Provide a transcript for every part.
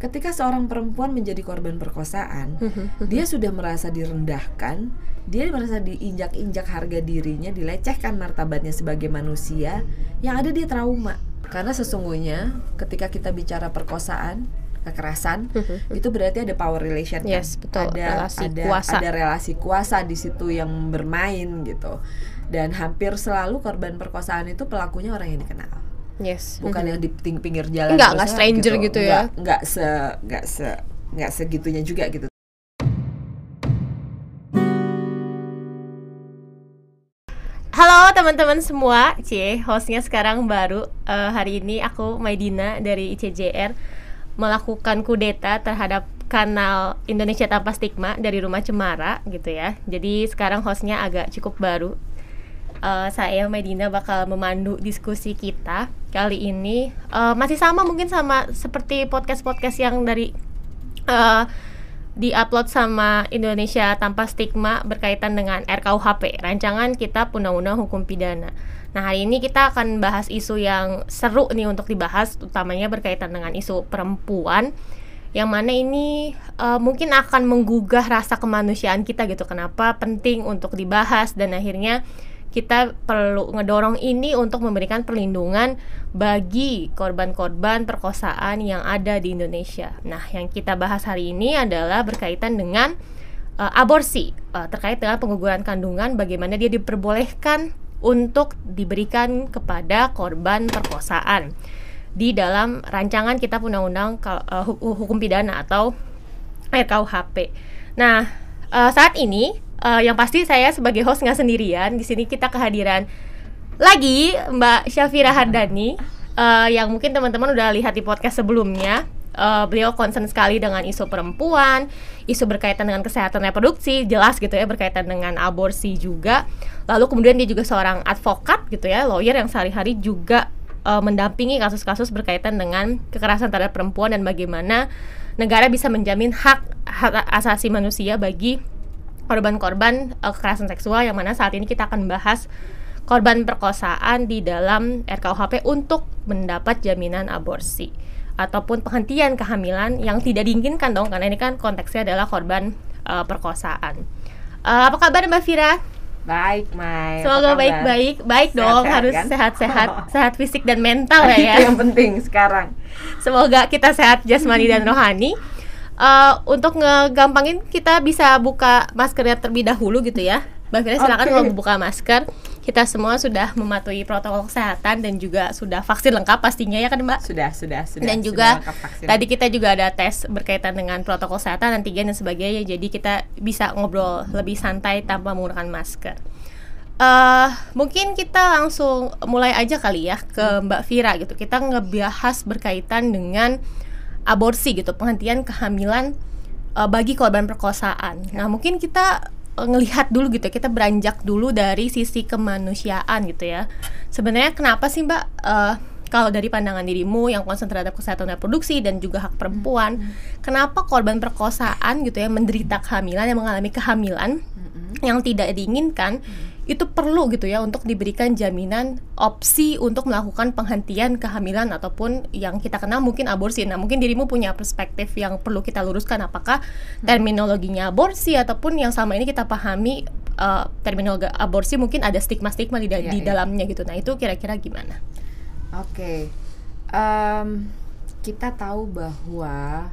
ketika seorang perempuan menjadi korban perkosaan, dia sudah merasa direndahkan, dia merasa diinjak-injak harga dirinya, dilecehkan martabatnya sebagai manusia, yang ada dia trauma. Karena sesungguhnya ketika kita bicara perkosaan, kekerasan, itu berarti ada power relation kan? Yes, betul. Ada Relasi ada kuasa. ada relasi kuasa di situ yang bermain gitu. Dan hampir selalu korban perkosaan itu pelakunya orang yang dikenal Yes. bukan yang di pinggir jalan enggak ya, stranger gitu ya. Enggak, enggak se enggak se enggak segitunya juga gitu Halo teman-teman semua, Cie, hostnya sekarang baru Eh, hari ini aku Maidina dari ICJR melakukan kudeta terhadap kanal Indonesia Tanpa Stigma dari Rumah Cemara gitu ya. Jadi sekarang hostnya agak cukup baru. Eh, saya Maidina bakal memandu diskusi kita kali ini eh, masih sama mungkin sama seperti podcast-podcast yang dari eh, diupload sama Indonesia Tanpa Stigma berkaitan dengan RKUHP, rancangan Kitab Undang-Undang Hukum Pidana. Nah, hari ini kita akan bahas isu yang seru nih untuk dibahas, utamanya berkaitan dengan isu perempuan yang mana ini eh, mungkin akan menggugah rasa kemanusiaan kita gitu. Kenapa penting untuk dibahas dan akhirnya kita perlu ngedorong ini untuk memberikan perlindungan bagi korban-korban perkosaan yang ada di Indonesia. Nah, yang kita bahas hari ini adalah berkaitan dengan uh, aborsi, uh, terkait dengan pengguguran kandungan, bagaimana dia diperbolehkan untuk diberikan kepada korban perkosaan di dalam rancangan Kitab Undang-Undang uh, Hu- Hukum Pidana atau RKUHP. Nah, uh, saat ini uh, yang pasti saya sebagai host nggak sendirian. Di sini kita kehadiran lagi Mbak Syafira Hardani uh, yang mungkin teman-teman udah lihat di podcast sebelumnya. Uh, beliau concern sekali dengan isu perempuan, isu berkaitan dengan kesehatan reproduksi, jelas gitu ya berkaitan dengan aborsi juga. Lalu kemudian dia juga seorang advokat gitu ya, lawyer yang sehari-hari juga uh, mendampingi kasus-kasus berkaitan dengan kekerasan terhadap perempuan dan bagaimana negara bisa menjamin hak hak asasi manusia bagi korban-korban uh, kekerasan seksual yang mana saat ini kita akan bahas korban perkosaan di dalam RKUHP untuk mendapat jaminan aborsi ataupun penghentian kehamilan yang tidak diinginkan dong karena ini kan konteksnya adalah korban uh, perkosaan. Uh, apa kabar Mbak Vira? baik Mai Semoga baik-baik, baik dong, Sehat-sehat, harus kan? sehat-sehat, sehat fisik dan mental lah ya. itu yang penting sekarang Semoga kita sehat jasmani dan rohani. Eh, untuk ngegampangin kita bisa buka maskernya terlebih dahulu gitu ya. Mbak Fira silakan Oke. kalau buka masker. Kita semua sudah mematuhi protokol kesehatan dan juga sudah vaksin lengkap pastinya ya kan Mbak. sudah sudah sudah dan sudah juga vaksin. tadi kita juga ada tes berkaitan dengan protokol kesehatan antigen dan sebagainya. Jadi kita bisa ngobrol lebih santai tanpa menggunakan masker. eh mungkin kita langsung mulai aja kali ya ke Mbak Vira gitu. Kita ngebahas berkaitan dengan aborsi gitu, penghentian kehamilan eh, bagi korban perkosaan. Nah, mungkin kita eh, ngelihat dulu gitu, ya, kita beranjak dulu dari sisi kemanusiaan gitu ya. Sebenarnya kenapa sih Mbak? Eh, kalau dari pandangan dirimu yang konsen terhadap kesehatan reproduksi dan juga hak perempuan, kenapa korban perkosaan gitu ya menderita kehamilan yang mengalami kehamilan yang tidak diinginkan itu perlu gitu ya untuk diberikan jaminan opsi untuk melakukan penghentian kehamilan ataupun yang kita kenal mungkin aborsi. Nah, mungkin dirimu punya perspektif yang perlu kita luruskan apakah terminologinya aborsi ataupun yang sama ini kita pahami eh, terminologi aborsi mungkin ada stigma-stigma di, da- Iya, di iya. dalamnya gitu. Nah, itu kira-kira gimana? Oke, Em, kita tahu bahwa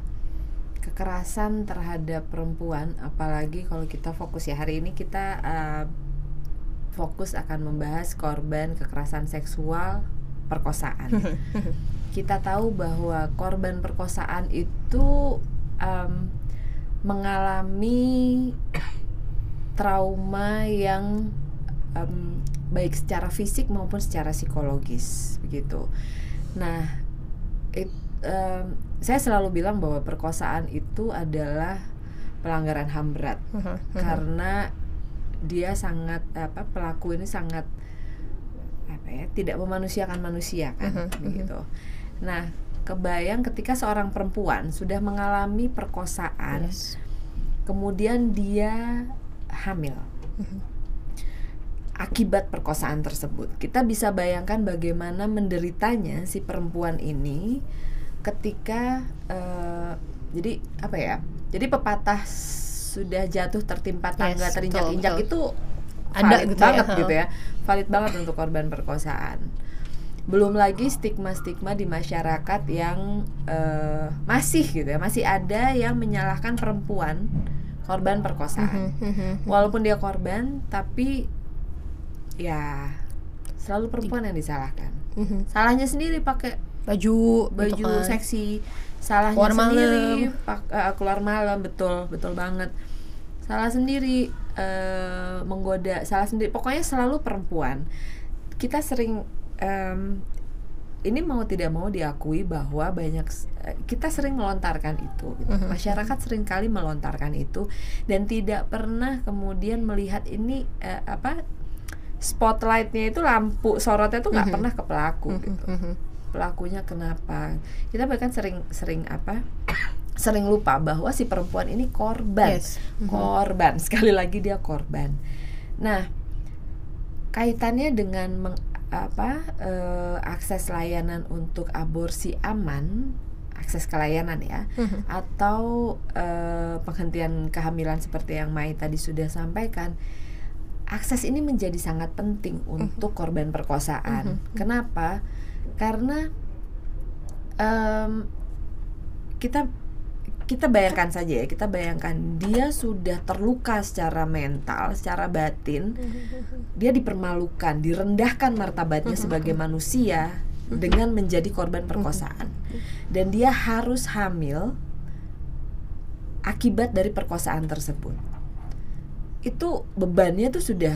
kekerasan terhadap perempuan, apalagi kalau kita fokus ya hari ini kita eh, fokus akan membahas korban kekerasan seksual perkosaan. kita tahu bahwa korban perkosaan itu em, mengalami trauma yang em, baik secara fisik maupun secara psikologis begitu. Nah, it- em, saya selalu bilang bahwa perkosaan itu adalah pelanggaran HAM berat karena dia sangat apa pelaku ini sangat apa ya tidak memanusiakan manusia kan Mhm, mhm. begitu. Nah, kebayang ketika seorang perempuan sudah mengalami perkosaan, Yes. kemudian dia hamil Mhm. akibat perkosaan tersebut. Kita bisa bayangkan bagaimana menderitanya si perempuan ini ketika eh, jadi apa ya jadi pepatah sudah jatuh tertimpa tangga Yes, terinjak-injak itu Ada valid gitu ya, banget ha. gitu ya. Valid banget untuk korban perkosaan. Belum lagi stigma-stigma di masyarakat yang eh, masih gitu ya masih ada yang menyalahkan perempuan korban perkosaan. Mhm, mhm. walaupun dia korban tapi ya selalu perempuan yang disalahkan. Salahnya sendiri pakai baju baju gitu kan. seksi salahnya Keluar sendiri malam. pak- eh, keluar malam betul betul banget salah sendiri eh, menggoda salah sendiri pokoknya selalu perempuan kita sering em, ini mau tidak mau diakui bahwa banyak eh, kita sering melontarkan itu gitu. Mhm. masyarakat sering kali melontarkan itu dan tidak pernah kemudian melihat ini eh, apa spotlightnya itu lampu sorotnya itu nggak Mhm. pernah ke pelaku Mhm, gitu. Pelakunya kenapa kita bahkan sering sering apa sering lupa bahwa si perempuan ini korban Yes. Mhm. korban sekali lagi dia korban nah kaitannya dengan meng- apa eh, akses layanan untuk aborsi aman akses ke layanan ya Mhm. atau eh, penghentian kehamilan seperti yang Mai tadi sudah sampaikan akses ini menjadi sangat penting untuk korban perkosaan Mhm. kenapa karena em, kita kita bayangkan saja ya kita bayangkan dia sudah terluka secara mental secara batin. Dia dipermalukan direndahkan martabatnya sebagai manusia dengan menjadi korban perkosaan. Dan dia harus hamil akibat dari perkosaan tersebut. Itu bebannya tuh sudah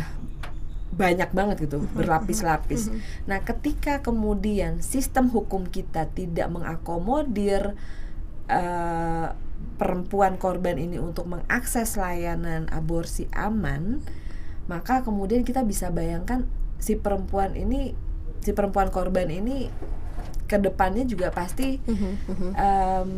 banyak banget gitu berlapis-lapis. nah ketika kemudian sistem hukum kita tidak mengakomodir eh, perempuan korban ini untuk mengakses layanan aborsi aman maka kemudian kita bisa bayangkan si perempuan ini si perempuan korban ini ke depannya juga pasti Mhm, mhm. em,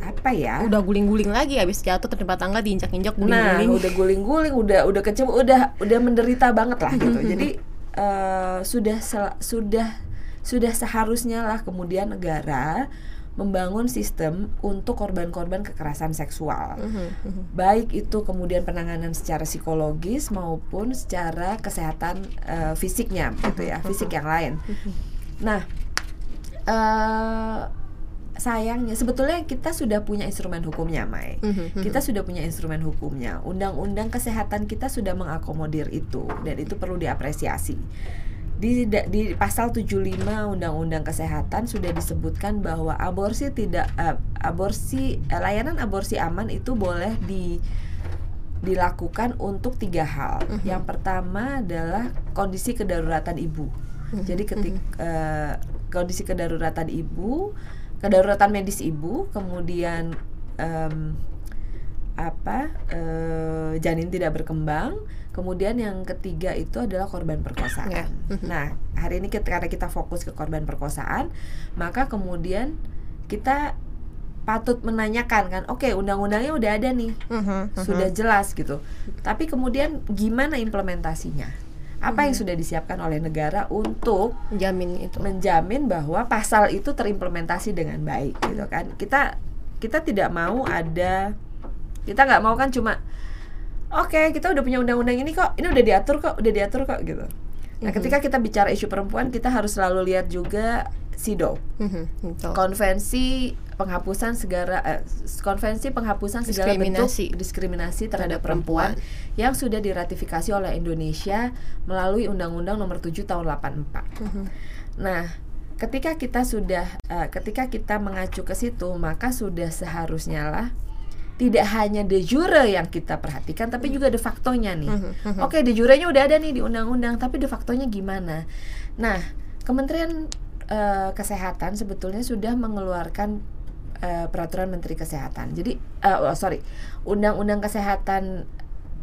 apa ya udah guling-guling lagi habis jatuh tertimpa tangga diinjak-injak Nah, guling-guling udah guling-guling, udah udah kecem, udah udah menderita banget lah gitu. Jadi eh, sudah sel- sudah sudah seharusnya lah kemudian negara membangun sistem untuk korban-korban kekerasan seksual. Mhm, mhm. Baik itu kemudian penanganan secara psikologis maupun secara kesehatan eh, fisiknya gitu ya, fisik yang lain. Nah, eh sayangnya sebetulnya kita sudah punya instrumen hukumnya, Mai Mhm, mhm. kita sudah punya instrumen hukumnya. Undang-undang kesehatan kita sudah mengakomodir itu dan itu perlu diapresiasi. Di, di pasal 75 Undang-Undang Kesehatan sudah disebutkan bahwa aborsi tidak eh, aborsi eh, layanan aborsi aman itu boleh di dilakukan untuk tiga hal. Yang pertama adalah kondisi kedaruratan ibu. Jadi ketik eh, kondisi kedaruratan ibu, kedaruratan medis ibu, kemudian em, apa eh, janin tidak berkembang, kemudian yang ketiga itu adalah korban perkosaan. Ya. Nah hari ini kita, karena kita fokus ke korban perkosaan, maka kemudian kita patut menanyakan kan, oke undang-undangnya udah ada nih, Mhm, mhm. sudah jelas gitu. Tapi kemudian gimana implementasinya? Apa yang sudah disiapkan oleh negara untuk jamin itu menjamin bahwa pasal itu terimplementasi dengan baik gitu kan? Kita kita tidak mau ada kita nggak mau kan cuma oke kita udah punya undang-undang ini kok ini udah diatur kok udah diatur kok gitu. Nah ketika kita bicara isu perempuan kita harus selalu lihat juga SIDO Mhm, betul. konvensi penghapusan segala eh, konvensi penghapusan segala bentuk Diskriminasi. diskriminasi terhadap Terhadap perempuan, perempuan. yang sudah diratifikasi oleh Indonesia melalui Undang-Undang Nomor 7 Tahun 84. Mhm. Nah, ketika kita sudah eh, ketika kita mengacu ke situ, maka sudah seharusnya lah tidak hanya de jure yang kita perhatikan tapi juga de factonya nih. Mhm, mhm. Oke, de jurenya udah ada nih di undang-undang, tapi de factonya gimana? Nah, Kementerian eh, Kesehatan sebetulnya sudah mengeluarkan eh, peraturan Menteri Kesehatan. Jadi, eh, oh, sorry, Undang-Undang Kesehatan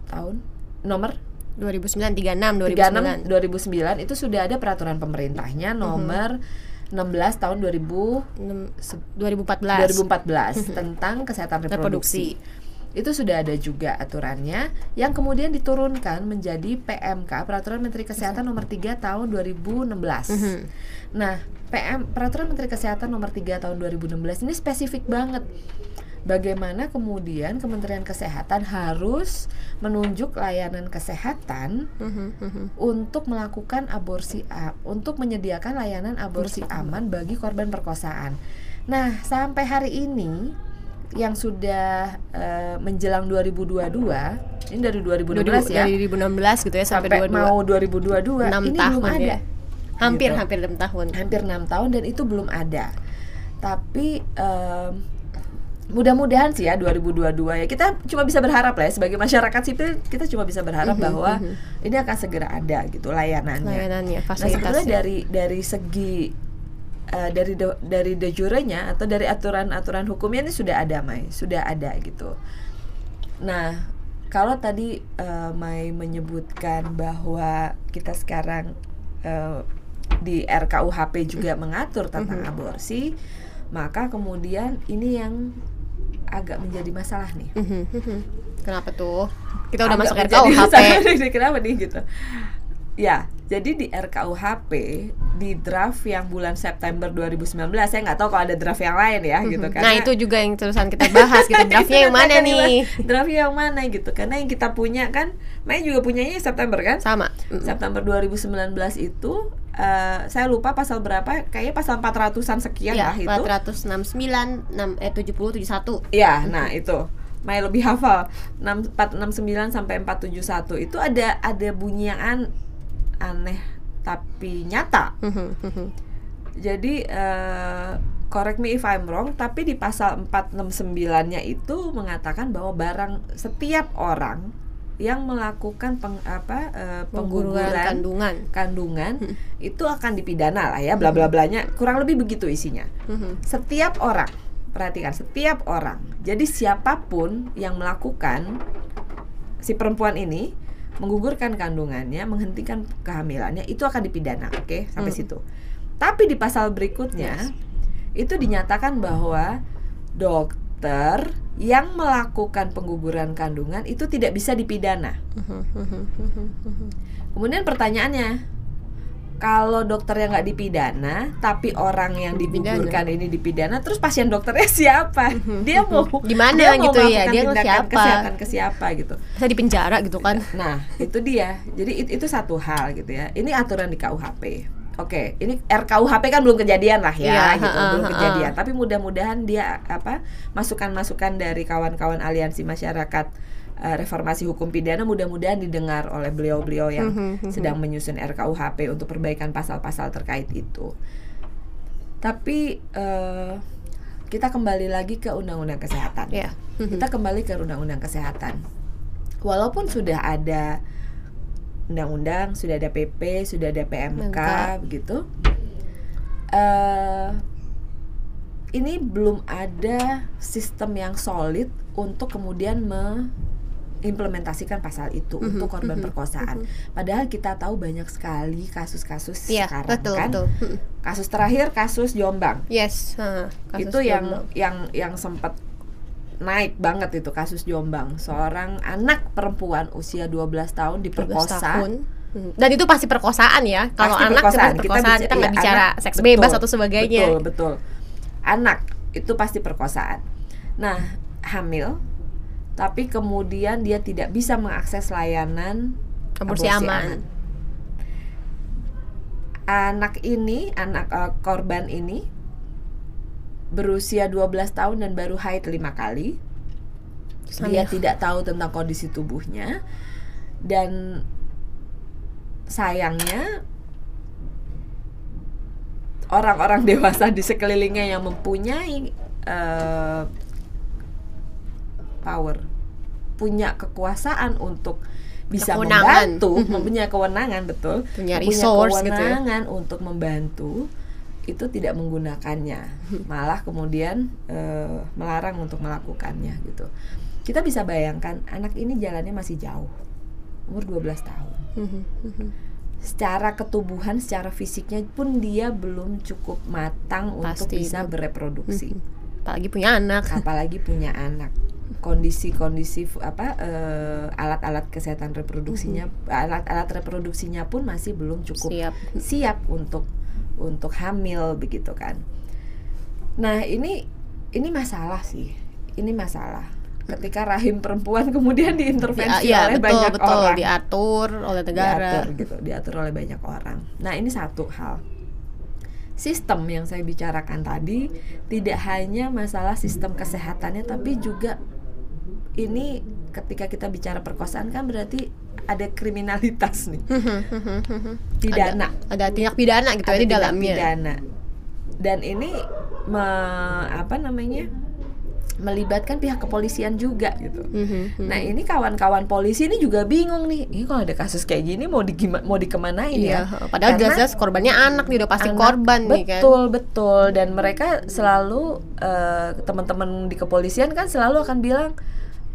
tahun nomor? 2009 36 36 2009 2009 itu sudah ada peraturan pemerintahnya nomor 16 tahun 2000 Enam- se- 2014 2014 tentang kesehatan reproduksi. Itu sudah ada juga aturannya yang kemudian diturunkan menjadi PMK Peraturan Menteri Kesehatan nomor 3 tahun 2016. Mhm. Nah, PM Peraturan Menteri Kesehatan nomor 3 tahun 2016 ini spesifik banget bagaimana kemudian Kementerian Kesehatan harus menunjuk layanan kesehatan Mhm, mhm. untuk melakukan aborsi a- untuk menyediakan layanan aborsi aman bagi korban perkosaan. Nah, sampai hari ini yang sudah eh, menjelang 2022, ini dari 2016 ya. Dari 2016 gitu ya sampai, Sampai 22 mau 2022 6 ini tahun belum ada. ya. Hampir Gitu. hampir 6 tahun. Hampir enam tahun dan itu belum ada. Tapi em, mudah-mudahan sih ya 2022 ya kita cuma bisa berharap lah ya sebagai masyarakat sipil kita cuma bisa berharap Mhm, bahwa mhm. ini akan segera ada gitu layanannya. Layanannya, Nah sebetulnya fasilitasnya. dari dari segi eh, dari de, dari de jure-nya atau dari aturan-aturan hukumnya ini sudah ada Mai, sudah ada gitu. Nah kalau tadi eh, Mai menyebutkan bahwa kita sekarang eh, di RKUHP juga mengatur tentang Mhm. aborsi, maka kemudian ini yang agak menjadi masalah nih. Mhm, mhm. Kenapa tuh? Kita udah Agak masuk RKUHP. masalah Kenapa nih gitu? Ya, jadi di RKUHP di draft yang bulan September 2019 saya nggak tahu kalau ada draft yang lain ya gitu kan. Nah, itu juga yang terusan kita bahas gitu. Draftnya yang mana nih? Draftnya yang mana gitu? Karena yang kita punya kan, Mei juga punyanya September kan? Sama. Mm. September 2019 itu eh, saya lupa pasal berapa, kayaknya pasal 400-an sekian Ya, lah itu. 469 6 eh 70 71. Ya, nah itu. Mai lebih hafal 6469 sampai 471 itu ada ada bunyi yang an- aneh tapi nyata. Mhm, mhm. Jadi eh, correct me if I'm wrong, tapi di pasal 469-nya itu mengatakan bahwa barang setiap orang yang melakukan peng, apa eh, Pengguguran kandungan. kandungan Hmm. itu akan dipidana lah ya bla bla blanya kurang lebih begitu isinya Mhm. setiap orang perhatikan setiap orang jadi siapa pun yang melakukan si perempuan ini menggugurkan kandungannya menghentikan kehamilannya itu akan dipidana oke sampai Hmm. situ tapi di pasal berikutnya itu dinyatakan bahwa dokter yang melakukan pengguguran kandungan itu tidak bisa dipidana mhm, mhm, mhm. Kemudian pertanyaannya, kalau dokter yang nggak dipidana, tapi orang yang digugurkan ini dipidana, terus pasien dokternya siapa? Dia mau Gimana dia mau gitu ya, dia siapa? kesehatan ke siapa gitu. Saya di penjara gitu kan. Nah, itu dia. Jadi it- itu satu hal gitu ya. Ini aturan di KUHP. Oke, ini RKUHP kan belum kejadian lah ya, Iya, gitu, ha-ha, belum ha-ha. kejadian. Tapi mudah-mudahan dia apa masukan-masukan dari kawan-kawan aliansi masyarakat eh, reformasi hukum pidana mudah-mudahan didengar oleh beliau-beliau yang Mhm, mhm. sedang menyusun RKUHP untuk perbaikan pasal-pasal terkait itu. Tapi eh, kita kembali lagi ke Undang-Undang Kesehatan. Ya. Mhm. Kita kembali ke Undang-Undang Kesehatan. Walaupun sudah ada undang-undang, sudah ada PP, sudah ada PMK, PMK. begitu. eh ini belum ada sistem yang solid untuk kemudian mengimplementasikan pasal itu Mhm, untuk korban mhm, perkosaan. Padahal kita tahu banyak sekali kasus-kasus Iya, sekarang betul, kan. betul. Mhm. Kasus terakhir kasus Jombang Yes. ha, kasus itu yang Jombang. yang yang sempat naik banget itu kasus Jombang seorang anak perempuan usia 12 tahun 12 diperkosa tahun. Mhm. Dan itu pasti perkosaan ya. Kalau Pasti anak perkosaan. kita perkosaan, kita nggak iya, bicara anak, seks betul, bebas atau sebagainya. betul betul anak itu pasti perkosaan nah hamil tapi kemudian dia tidak bisa mengakses layanan Aborsi aman. anak ini anak eh, korban ini berusia 12 tahun dan baru haid lima kali. Terus dia tidak tahu tentang kondisi tubuhnya. Dan sayangnya orang-orang dewasa di sekelilingnya yang mempunyai eh, power punya kekuasaan untuk bisa Kewenangan. membantu mempunyai kewenangan betul Punya resource gitu ya. kewenangan untuk membantu itu tidak menggunakannya malah kemudian eh, melarang untuk melakukannya gitu kita bisa bayangkan anak ini jalannya masih jauh umur 12 tahun Mhm, mhm. secara ketubuhan secara fisiknya pun dia belum cukup matang untuk Pasti. bisa bereproduksi. Apalagi punya anak. apalagi punya anak kondisi-kondisi apa eh, alat-alat kesehatan reproduksinya alat-alat reproduksinya pun masih belum cukup Siap. siap untuk untuk hamil begitu kan. Nah, ini ini masalah sih. ini masalah ketika rahim perempuan kemudian diintervensi Ya, oleh betul banyak betul orang diatur oleh negara. diatur gitu diatur oleh banyak orang nah ini satu hal sistem yang saya bicarakan tadi tidak hanya masalah sistem kesehatannya tapi juga ini ketika kita bicara perkosaan kan berarti ada kriminalitas nih. Pidana. Ada tindak pidana gitu ya ada di dalamnya. pidana. Dan ini me- apa namanya melibatkan pihak kepolisian juga gitu Mhm, mhm. Nah ini kawan-kawan polisi ini juga bingung nih. Ini kalau ada kasus kayak gini mau di mau dikemanain Iya, ya? padahal jelas-jelas korbannya anak nih udah pasti anak- korban nih kan. Betul betul dan mereka selalu eh, teman-teman di kepolisian kan selalu akan bilang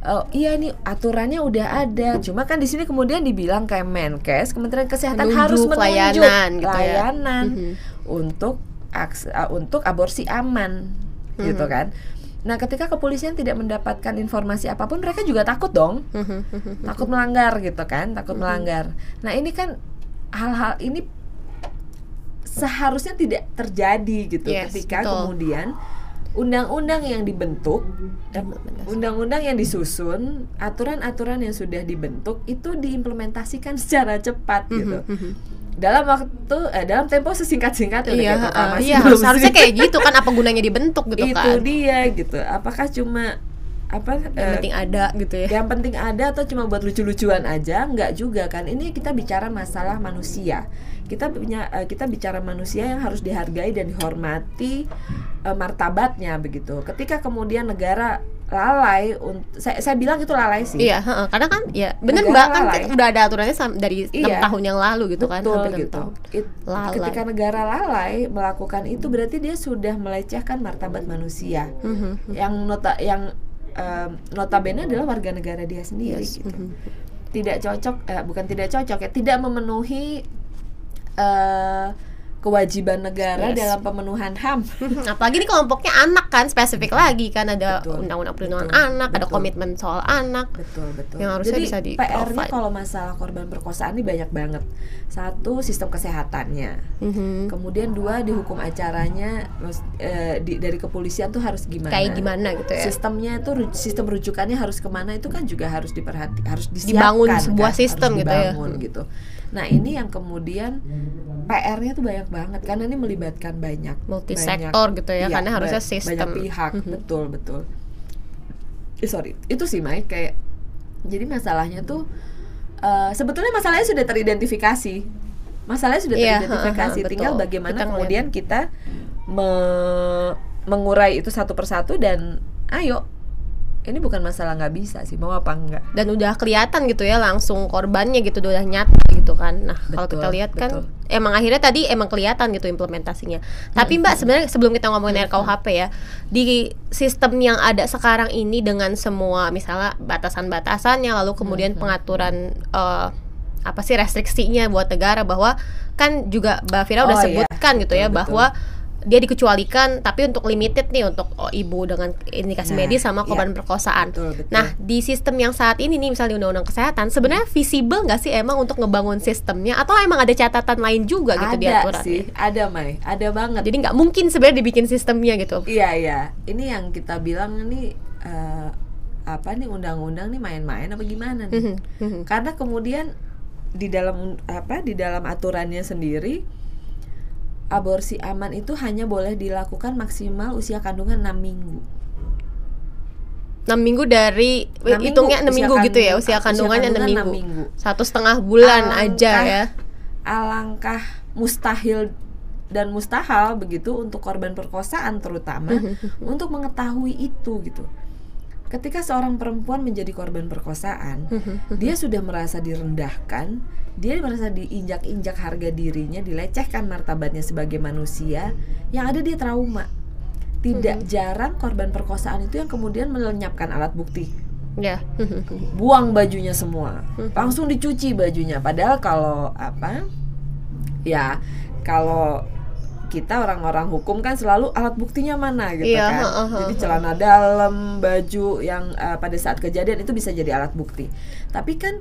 Oh, iya nih aturannya udah ada, cuma kan di sini kemudian dibilang kayak Menkes, Kementerian Kesehatan Menunjuk harus menunjuk layanan gitu ya. layanan Mhm. untuk aks- uh, untuk aborsi aman, Mhm. gitu kan. Nah, ketika kepolisian tidak mendapatkan informasi apa pun, mereka juga takut dong. Takut melanggar gitu kan takut melanggar. Nah ini kan hal-hal ini seharusnya tidak terjadi gitu Yes, ketika betul. kemudian undang-undang yang dibentuk undang-undang yang disusun aturan-aturan yang sudah dibentuk itu diimplementasikan secara cepat gitu. Mhm. Dalam waktu eh, dalam tempo sesingkat-singkatnya udah Iya, kayak proklamasi iya harusnya kayak gitu kan apa gunanya dibentuk gitu itu kan. dia gitu. Apakah cuma apa Yang eh, penting ada gitu ya. yang penting ada atau cuma buat lucu-lucuan aja nggak juga kan ini kita bicara masalah manusia kita punya eh, kita bicara manusia yang harus dihargai dan dihormati eh, martabatnya begitu ketika kemudian negara lalai saya, saya bilang itu lalai sih Iya, heeh. karena kan ya bener Negara mbak kan lalai. udah ada aturannya dari enam Iya. tahun yang lalu gitu kan, Betul hampir enam gitu. tahun. It- Lalai. ketika negara lalai melakukan itu berarti dia sudah melecehkan martabat manusia Mhm. yang nota yang em, notabene adalah warga negara dia sendiri Yes, gitu. mhm. tidak cocok eh, bukan tidak cocok ya tidak memenuhi eh, kewajiban negara Yes. dalam pemenuhan HAM Apalagi ini kelompoknya anak kan spesifik lagi kan ada undang-undang perlindungan betul, anak, ada betul. komitmen soal anak. betul betul Yang harusnya jadi bisa di PR-nya kalau masalah korban perkosaan ini banyak banget satu sistem kesehatannya Mhm. kemudian dua di hukum acaranya eh, di, dari kepolisian tuh harus gimana Kayak gimana gitu ya. sistemnya itu sistem rujukannya harus ke mana itu kan juga harus diperhati harus disiapkan Dibangun sebuah kan, sistem harus gitu ya. gitu nah ini yang kemudian PR-nya tuh banyak banget karena ini melibatkan banyak Multi banyak- sektor gitu ya, iya, karena harusnya sistem. banyak pihak Mhm. betul betul eh, sorry itu sih Mai kayak jadi masalahnya tuh eh, sebetulnya masalahnya sudah teridentifikasi masalahnya sudah Iya, teridentifikasi heeh, tinggal betul. bagaimana Kita ngeliat. kemudian kita me- mengurai itu satu persatu dan ayo ini bukan masalah nggak bisa sih mau apa enggak Dan udah kelihatan gitu ya langsung korbannya gitu udah nyata gitu kan. Nah, kalau kita lihat kan betul. emang akhirnya tadi emang kelihatan gitu implementasinya. Tapi Mbak sebenarnya sebelum kita ngomongin RKUHP ya, di sistem yang ada sekarang ini dengan semua misalnya batasan-batasannya lalu kemudian pengaturan eh, apa sih restriksinya buat negara bahwa kan juga Mbak Fira udah Oh, iya. sebutkan gitu ya Betul, betul. Dia dikecualikan tapi untuk limited nih untuk oh, ibu dengan indikasi Nah, medis sama iya. korban perkosaan. Betul, betul. Nah, di sistem yang saat ini nih misalnya di undang-undang kesehatan sebenarnya visible nggak sih emang untuk ngebangun sistemnya atau emang ada catatan lain juga gitu di ada aturan? sih ada Mai ada banget Jadi nggak mungkin sebenarnya dibikin sistemnya gitu. Iya iya, ini yang kita bilang nih eh, apa nih undang-undang nih main-main apa gimana nih? Mhm, mhm. Karena kemudian di dalam apa di dalam aturannya sendiri aborsi aman itu hanya boleh dilakukan maksimal usia kandungan 6 minggu. 6 minggu dari Enam hitungnya 6 usia minggu gitu ya kandung- usia kandungannya 6 kandungan minggu. enam minggu. Satu setengah bulan aja Alangkah- ya. Alangkah mustahil dan mustahil begitu untuk korban perkosaan terutama untuk mengetahui itu gitu. Ketika seorang perempuan menjadi korban perkosaan, dia sudah merasa direndahkan, dia merasa diinjak-injak harga dirinya, dilecehkan martabatnya sebagai manusia, yang ada dia trauma. Tidak jarang korban perkosaan itu yang kemudian melenyapkan alat bukti, Ya. buang bajunya semua, langsung dicuci bajunya. Padahal kalau apa, ya kalau kita orang-orang hukum kan selalu alat buktinya mana gitu Iya, kan. heeh, Jadi celana dalam, baju yang eh, pada saat kejadian itu bisa jadi alat bukti. Tapi kan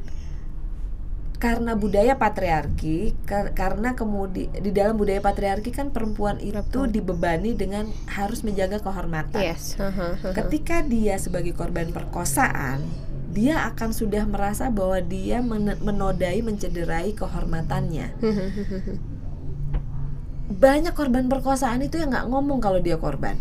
karena budaya patriarki kar- karena kemudian di dalam budaya patriarki kan perempuan itu Perempuan. dibebani dengan harus menjaga kehormatan Yes. Haha, haha. ketika dia sebagai korban perkosaan dia akan sudah merasa bahwa dia men- menodai mencederai kehormatannya banyak korban perkosaan itu yang nggak ngomong kalau dia korban.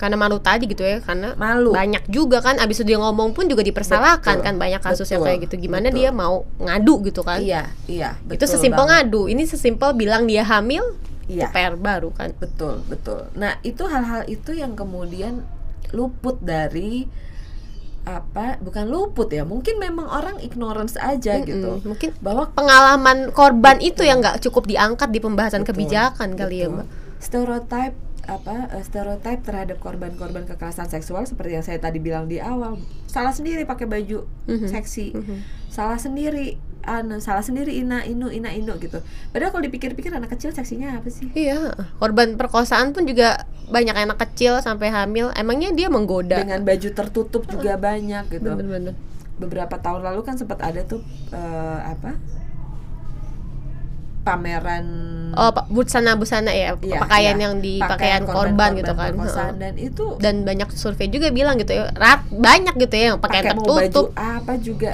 Karena malu tadi gitu ya karena malu. banyak juga kan abis itu dia ngomong pun juga dipersalahkan Betul, kan banyak kasus yang kayak gitu. Gimana betul. dia mau ngadu gitu kan? Iya iya itu betul sesimpel banget. ngadu. Ini sesimpel bilang dia hamil iya. Itu PR baru kan. Betul betul. Nah itu hal-hal itu yang kemudian luput dari apa bukan luput ya mungkin memang orang ignorance aja gitu Mm-mm. mungkin bahwa pengalaman korban itu yang nggak cukup diangkat di pembahasan Betul, kebijakan kali ya betul. mbak stereotype apa eh, stereotype terhadap korban-korban kekerasan seksual seperti yang saya tadi bilang di awal salah sendiri pakai baju Mhm. seksi Mhm. salah sendiri anu salah sendiri ina inu ina inu gitu padahal kalau dipikir-pikir anak kecil seksinya apa sih Iya, korban perkosaan pun juga banyak anak kecil sampai hamil. Emangnya dia menggoda? dengan baju tertutup juga banyak gitu Bener-bener. beberapa tahun lalu kan sempat ada tuh eh, apa pameran Oh, pa- busana-busana ya, Iya, pakaian iya. yang di pakaian, korban, gitu kan. perkosaan. Dan itu Dan banyak survei juga bilang gitu ya, rat banyak gitu ya yang pakaian pakai mau baju tertutup. apa juga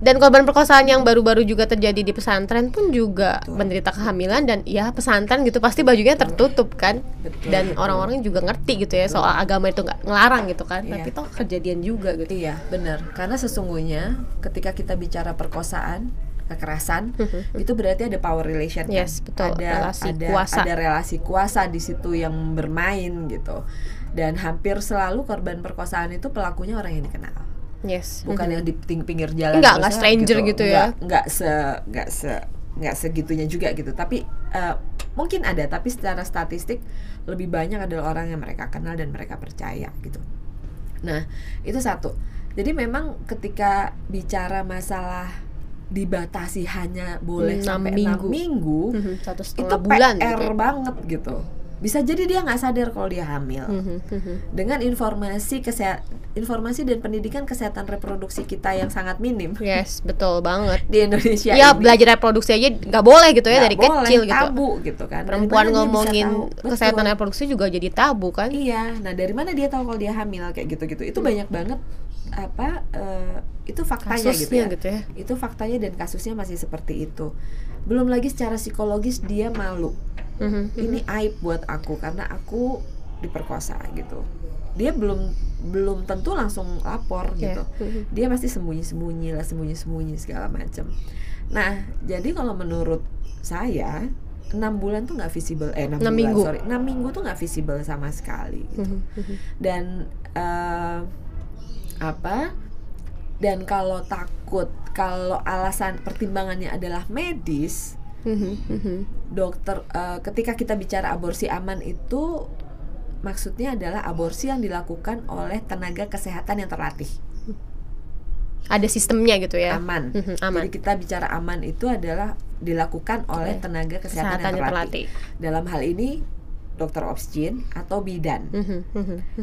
Dan korban perkosaan yang baru-baru juga terjadi di pesantren pun juga Betul. menderita kehamilan dan ya pesantren gitu pasti bajunya tertutup kan. Betul, Dan orang-orang juga ngerti gitu ya soal agama itu nggak ngelarang gitu kan. Iya. Tapi toh kejadian juga gitu. Iya, benar. Karena sesungguhnya ketika kita bicara perkosaan, kekerasan, itu berarti ada power relation. kan? Yes, betul. Ada Relasi ada kuasa. ada relasi kuasa di situ yang bermain gitu. Dan hampir selalu korban perkosaan itu pelakunya orang yang dikenal. Yes. Bukan Mhm. yang di pinggir jalan. Enggak, enggak stranger gitu ya. Enggak, enggak se enggak se enggak segitunya juga gitu. Tapi eh, mungkin ada, tapi secara statistik lebih banyak adalah orang yang mereka kenal dan mereka percaya gitu. Nah, itu satu. Jadi memang ketika bicara masalah dibatasi hanya boleh Enam sampai minggu. enam minggu, Mhm, satu itu setengah bulan PR gitu. ya. banget gitu. Bisa jadi dia nggak sadar kalau dia hamil. Mhm, mhm. Dengan informasi kesehat informasi dan pendidikan kesehatan reproduksi kita yang sangat minim Yes, betul banget. di Indonesia Ya ini. belajar reproduksi aja nggak boleh gitu ya Nggak dari boleh, kecil gitu. tabu gitu kan. Perempuan ngomongin tahu? Betul. kesehatan reproduksi juga jadi tabu kan? Iya, nah dari mana dia tahu kalau dia hamil kayak gitu-gitu? Itu banyak banget apa eh, itu faktanya gitu ya. gitu ya. Itu faktanya dan kasusnya masih seperti itu. Belum lagi secara psikologis dia malu. Mhm. Ini aib buat aku karena aku diperkosa gitu. Dia belum belum tentu langsung lapor Ya, gitu. mhm. Dia pasti sembunyi-sembunyi lah, sembunyi-sembunyi segala macam. Nah, jadi kalau menurut saya enam bulan tuh nggak visible eh enam bulan minggu. sorry enam minggu tuh nggak visible sama sekali gitu Mhm, mhm. dan eh, apa dan kalau takut kalau alasan pertimbangannya adalah medis Mhm, mhm. dokter eh, ketika kita bicara aborsi aman itu maksudnya adalah aborsi yang dilakukan oleh tenaga kesehatan yang terlatih Ada sistemnya gitu ya. aman. Mhm, aman. Jadi kita bicara aman itu adalah dilakukan oleh Oleh tenaga kesehatan, Kesehatan yang yang terlatih. terlatih. Dalam hal ini dokter obstin atau bidan.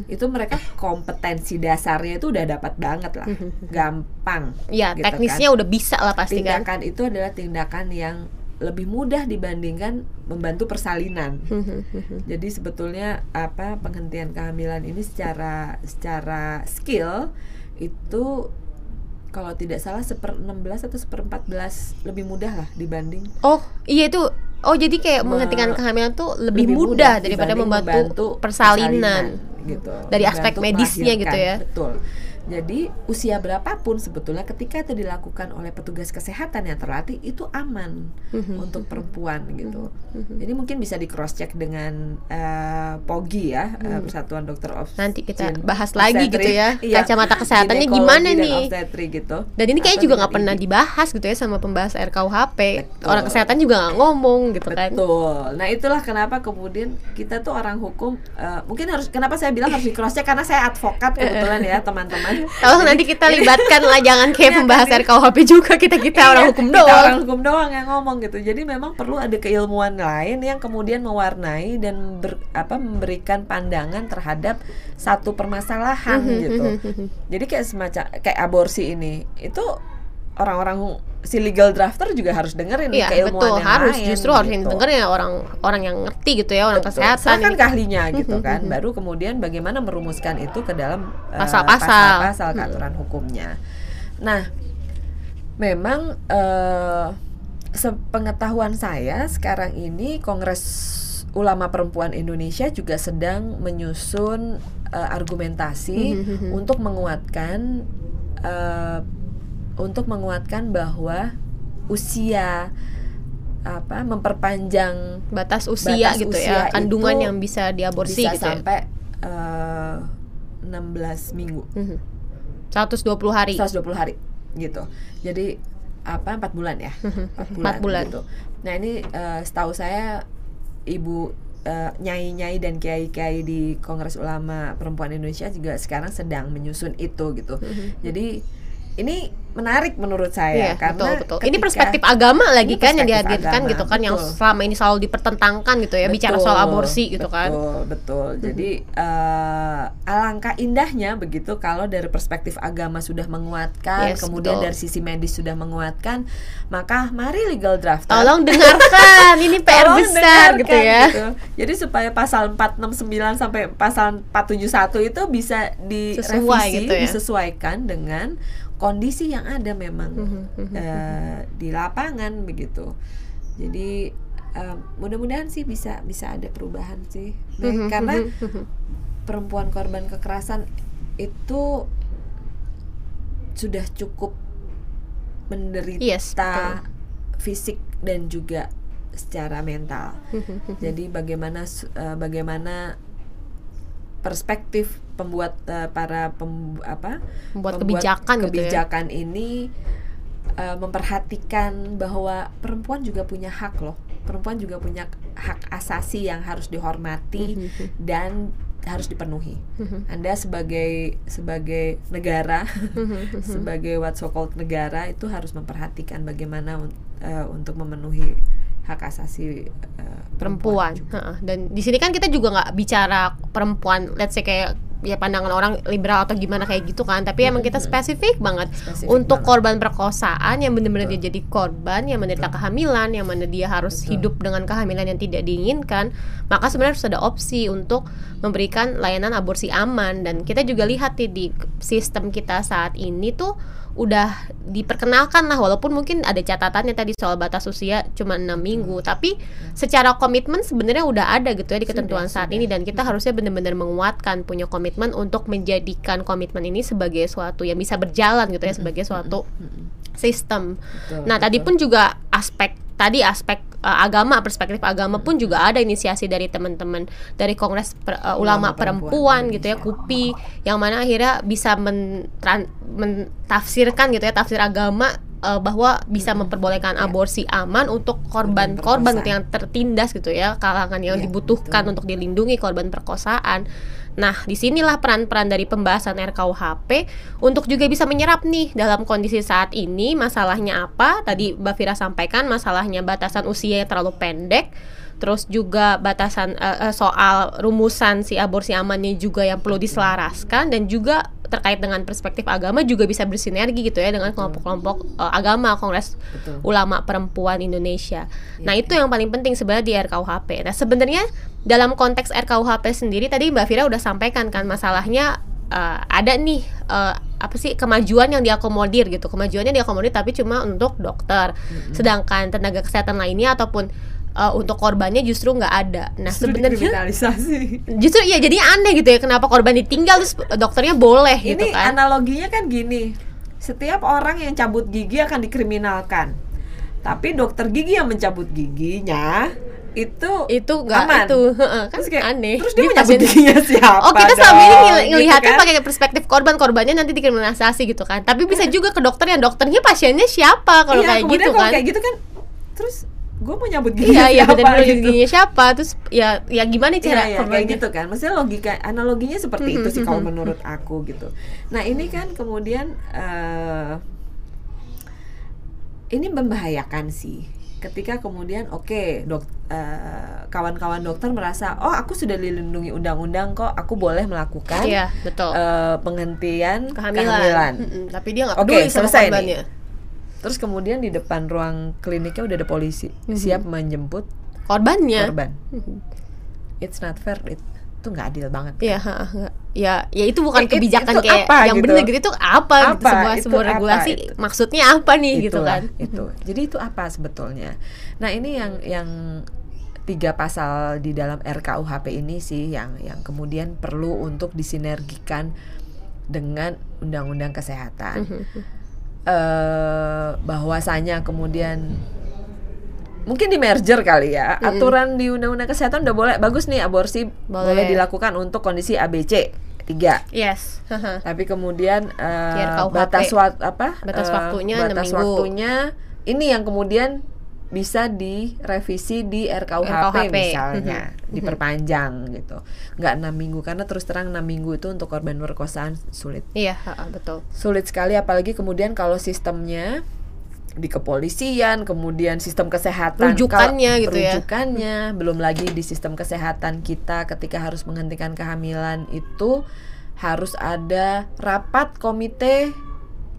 Itu mereka kompetensi dasarnya itu udah dapat banget lah. Gampang. Ya, gitu teknisnya udah bisa lah kan. pasti kan. Tindakan itu adalah tindakan yang lebih mudah dibandingkan membantu persalinan. Mhm, mhm. Jadi sebetulnya apa penghentian kehamilan ini secara secara skill itu kalau tidak salah seper 16 atau seper 14 lebih mudah lah dibanding Oh, iya itu Oh, jadi kayak Me- menghentikan kehamilan tuh lebih, mudah, daripada dibanding membantu, persalinan. gitu. Dari aspek Membantu medisnya gitu ya. Betul. Jadi usia berapapun sebetulnya ketika itu dilakukan oleh petugas kesehatan yang terlatih itu aman Mhm, untuk perempuan gitu. mhm. Jadi mungkin bisa di cross check dengan eh, POGI ya, eh, Persatuan Dokter Obstetrik. Hmm. Nanti kita bahas lagi gitu ya, Iya, kacamata kesehatannya gimana dan nih? obstetrik gitu. Dan ini kayaknya juga nggak pernah dibahas gitu ya sama pembahas RKUHP. Betul. Orang kesehatan juga nggak ngomong gitu kan. Betul. Nah itulah kenapa kemudian kita tuh orang hukum eh, mungkin harus kenapa saya bilang harus di cross check karena saya advokat kebetulan ya teman-teman. Kalau nanti kita libatkan lah jangan kayak Iya, pembahas kan, RKUHP juga kita kita iya, orang hukum kita doang. orang hukum doang yang ngomong gitu. Jadi memang perlu ada keilmuan lain yang kemudian mewarnai dan ber- apa memberikan pandangan terhadap satu permasalahan Mhm, gitu. mhm, mhm. Jadi kayak semacam kayak aborsi ini itu orang-orang si legal drafter juga harus dengerin Iya keilmuan betul yang harus lain, justru harus yang gitu. denger ya orang orang yang ngerti gitu ya orang Betul. kesehatan ini. ke ahlinya gitu kan. Baru kemudian bagaimana merumuskan itu ke dalam eh, Pasal-pasal. pasal-pasal keaturan hukumnya. Nah, memang eh sepengetahuan saya sekarang ini Kongres Ulama Perempuan Indonesia juga sedang menyusun eh, argumentasi Mhm. untuk menguatkan eh, untuk menguatkan bahwa usia apa memperpanjang batas usia Batas gitu usia ya kandungan yang bisa diaborsi bisa gitu ya. sampai eh, 16 minggu Mhm. 120 hari. 120 hari gitu jadi apa empat bulan ya empat bulan, Empat bulan. gitu nah ini eh, setahu saya ibu eh, nyai-nyai dan kiai-kiai di Kongres Ulama Perempuan Indonesia juga sekarang sedang menyusun itu gitu jadi ini menarik menurut saya Iya, karena betul betul. Ini perspektif agama lagi Ini kan yang dihadirkan agama, gitu kan yang betul. selama ini selalu dipertentangkan gitu ya bicara Betul, soal aborsi gitu kan. Betul, betul. Jadi eh, alangkah indahnya begitu kalau dari perspektif agama sudah menguatkan, Yes, kemudian betul. dari sisi medis sudah menguatkan, maka mari legal draft. Tolong dengarkan, ini PR Tolong besar gitu ya. gitu. Jadi supaya pasal 469 sampai pasal 471 itu bisa direvisi, gitu ya. disesuaikan dengan kondisi yang ada memang eh, di lapangan begitu. Jadi eh, mudah-mudahan sih bisa bisa ada perubahan sih, Baik, karena perempuan korban kekerasan itu sudah cukup menderita Yes, betul. fisik dan juga secara mental. Jadi bagaimana eh, bagaimana perspektif pembuat eh, para pem, apa Membuat pembuat kebijakan gitu ya. kebijakan ini eh, memperhatikan bahwa perempuan juga punya hak loh. Perempuan juga punya hak asasi yang harus dihormati Mhm, dan harus dipenuhi. mhm. Anda sebagai sebagai negara, Mhm, sebagai what so called negara itu harus memperhatikan bagaimana eh, untuk memenuhi hak asasi eh, perempuan. Heeh. Dan di sini kan kita juga nggak bicara perempuan, let's say kayak ya pandangan orang liberal atau gimana kayak gitu kan. Tapi emang kita spesifik banget Spesifik untuk banget. korban perkosaan yang benar-benar Betul. dia jadi korban, yang menderita kehamilan, yang mana dia harus Betul. hidup dengan kehamilan yang tidak diinginkan. Maka sebenarnya harus ada opsi untuk memberikan layanan aborsi aman dan kita juga lihat nih di sistem kita saat ini tuh udah diperkenalkan lah walaupun mungkin ada catatannya tadi soal batas usia cuma enam minggu tapi secara komitmen sebenarnya udah ada gitu ya di ketentuan Sudah, saat sudah. ini dan kita harusnya benar-benar menguatkan punya komitmen untuk menjadikan komitmen ini sebagai suatu yang bisa berjalan gitu ya sebagai suatu sistem. Betul, Nah, tadi betul. pun juga aspek tadi aspek uh, agama, perspektif agama pun juga ada inisiasi dari teman-teman dari Kongres Per- uh, Ulama Ulama Perempuan Perempuan gitu ya, Indonesia. KUPI yang mana akhirnya bisa men mentafsirkan gitu ya tafsir agama uh, bahwa bisa memperbolehkan Ya. aborsi aman untuk korban Korban korban perkosaan. gitu yang tertindas gitu ya, kalangan yang Ya, dibutuhkan betul. untuk dilindungi korban perkosaan. Nah, di sinilah peran-peran dari pembahasan RKUHP untuk juga bisa menyerap nih dalam kondisi saat ini masalahnya apa? Tadi Mbak Fira sampaikan masalahnya batasan usia yang terlalu pendek, terus juga batasan eh, soal rumusan si aborsi amannya juga yang perlu diselaraskan dan juga terkait dengan perspektif agama juga bisa bersinergi gitu ya dengan kelompok-kelompok eh, agama Kongres Betul. Ulama Perempuan Indonesia. Nah, Iya. itu yang paling penting sebenarnya di RKUHP. Nah, sebenarnya dalam konteks RKUHP sendiri tadi Mbak Fira udah sampaikan kan masalahnya eh, ada nih eh, apa sih kemajuan yang diakomodir gitu. Kemajuannya diakomodir tapi cuma untuk dokter. Sedangkan tenaga kesehatan lainnya ataupun eh, untuk korbannya justru nggak ada. Nah, sebenarnya justru ya jadi aneh gitu ya kenapa korban ditinggal terus dokternya boleh gitu Ini kan. analoginya kan gini. Setiap orang yang cabut gigi akan dikriminalkan. Tapi dokter gigi yang mencabut giginya itu itu nggak aman. itu kan Terus kayak, aneh Terus dia Di mau cabut pasien- giginya siapa? Oh kita selama ini Gitu ngelihatnya kan? pakai perspektif korban korbannya nanti dikriminalisasi gitu kan tapi bisa juga ke dokternya dokternya pasiennya siapa kalau iya, kayak gitu kan kayak gitu kan terus gue mau nyabut gigi iya iya benar gitu. giginya siapa terus ya ya gimana Iya, cara iya, kayak korbannya? gitu kan. Maksudnya logika analoginya seperti itu sih kalau menurut aku gitu. Nah, ini kan kemudian eh ini membahayakan sih. Ketika kemudian oke, dok eh, kawan-kawan dokter merasa, "Oh, aku sudah dilindungi undang-undang kok, aku boleh melakukan iya betul eh, penghentian kehamilan, kehamilan." Mm-mm, tapi dia nggak peduli sama selesai nih. Terus kemudian di depan ruang kliniknya udah ada polisi siap menjemput Korbannya. korban. It's not fair. It, itu nggak adil banget. Iya, ha. ya, ya itu bukan it- kebijakan itu kayak apa yang gitu? bener gitu itu apa, gitu Apa? sebuah Itu sebuah apa? regulasi Itu. maksudnya apa nih gitu Itulah, kan? Itu. Jadi itu apa sebetulnya? Nah ini yang yang tiga pasal di dalam RKUHP ini sih yang yang kemudian perlu untuk disinergikan dengan undang-undang kesehatan. Mhm. Eh bahwasanya kemudian mungkin di merger kali ya aturan di undang-undang kesehatan udah boleh bagus nih aborsi boleh, Boleh. dilakukan untuk kondisi ABC 3 Yes. tapi kemudian Di RKUHP. batas wak- apa Batas eh, waktunya batas waktunya ini yang kemudian bisa direvisi di RKUHP, RKUHP. misalnya Mhm. diperpanjang gitu nggak enam minggu karena terus terang enam minggu itu untuk korban perkosaan sulit Iya, betul. sulit sekali apalagi kemudian kalau sistemnya di kepolisian kemudian sistem kesehatan Rujukannya kalau- gitu ya. rujukannya belum lagi di sistem kesehatan kita ketika harus menghentikan kehamilan itu harus ada rapat komite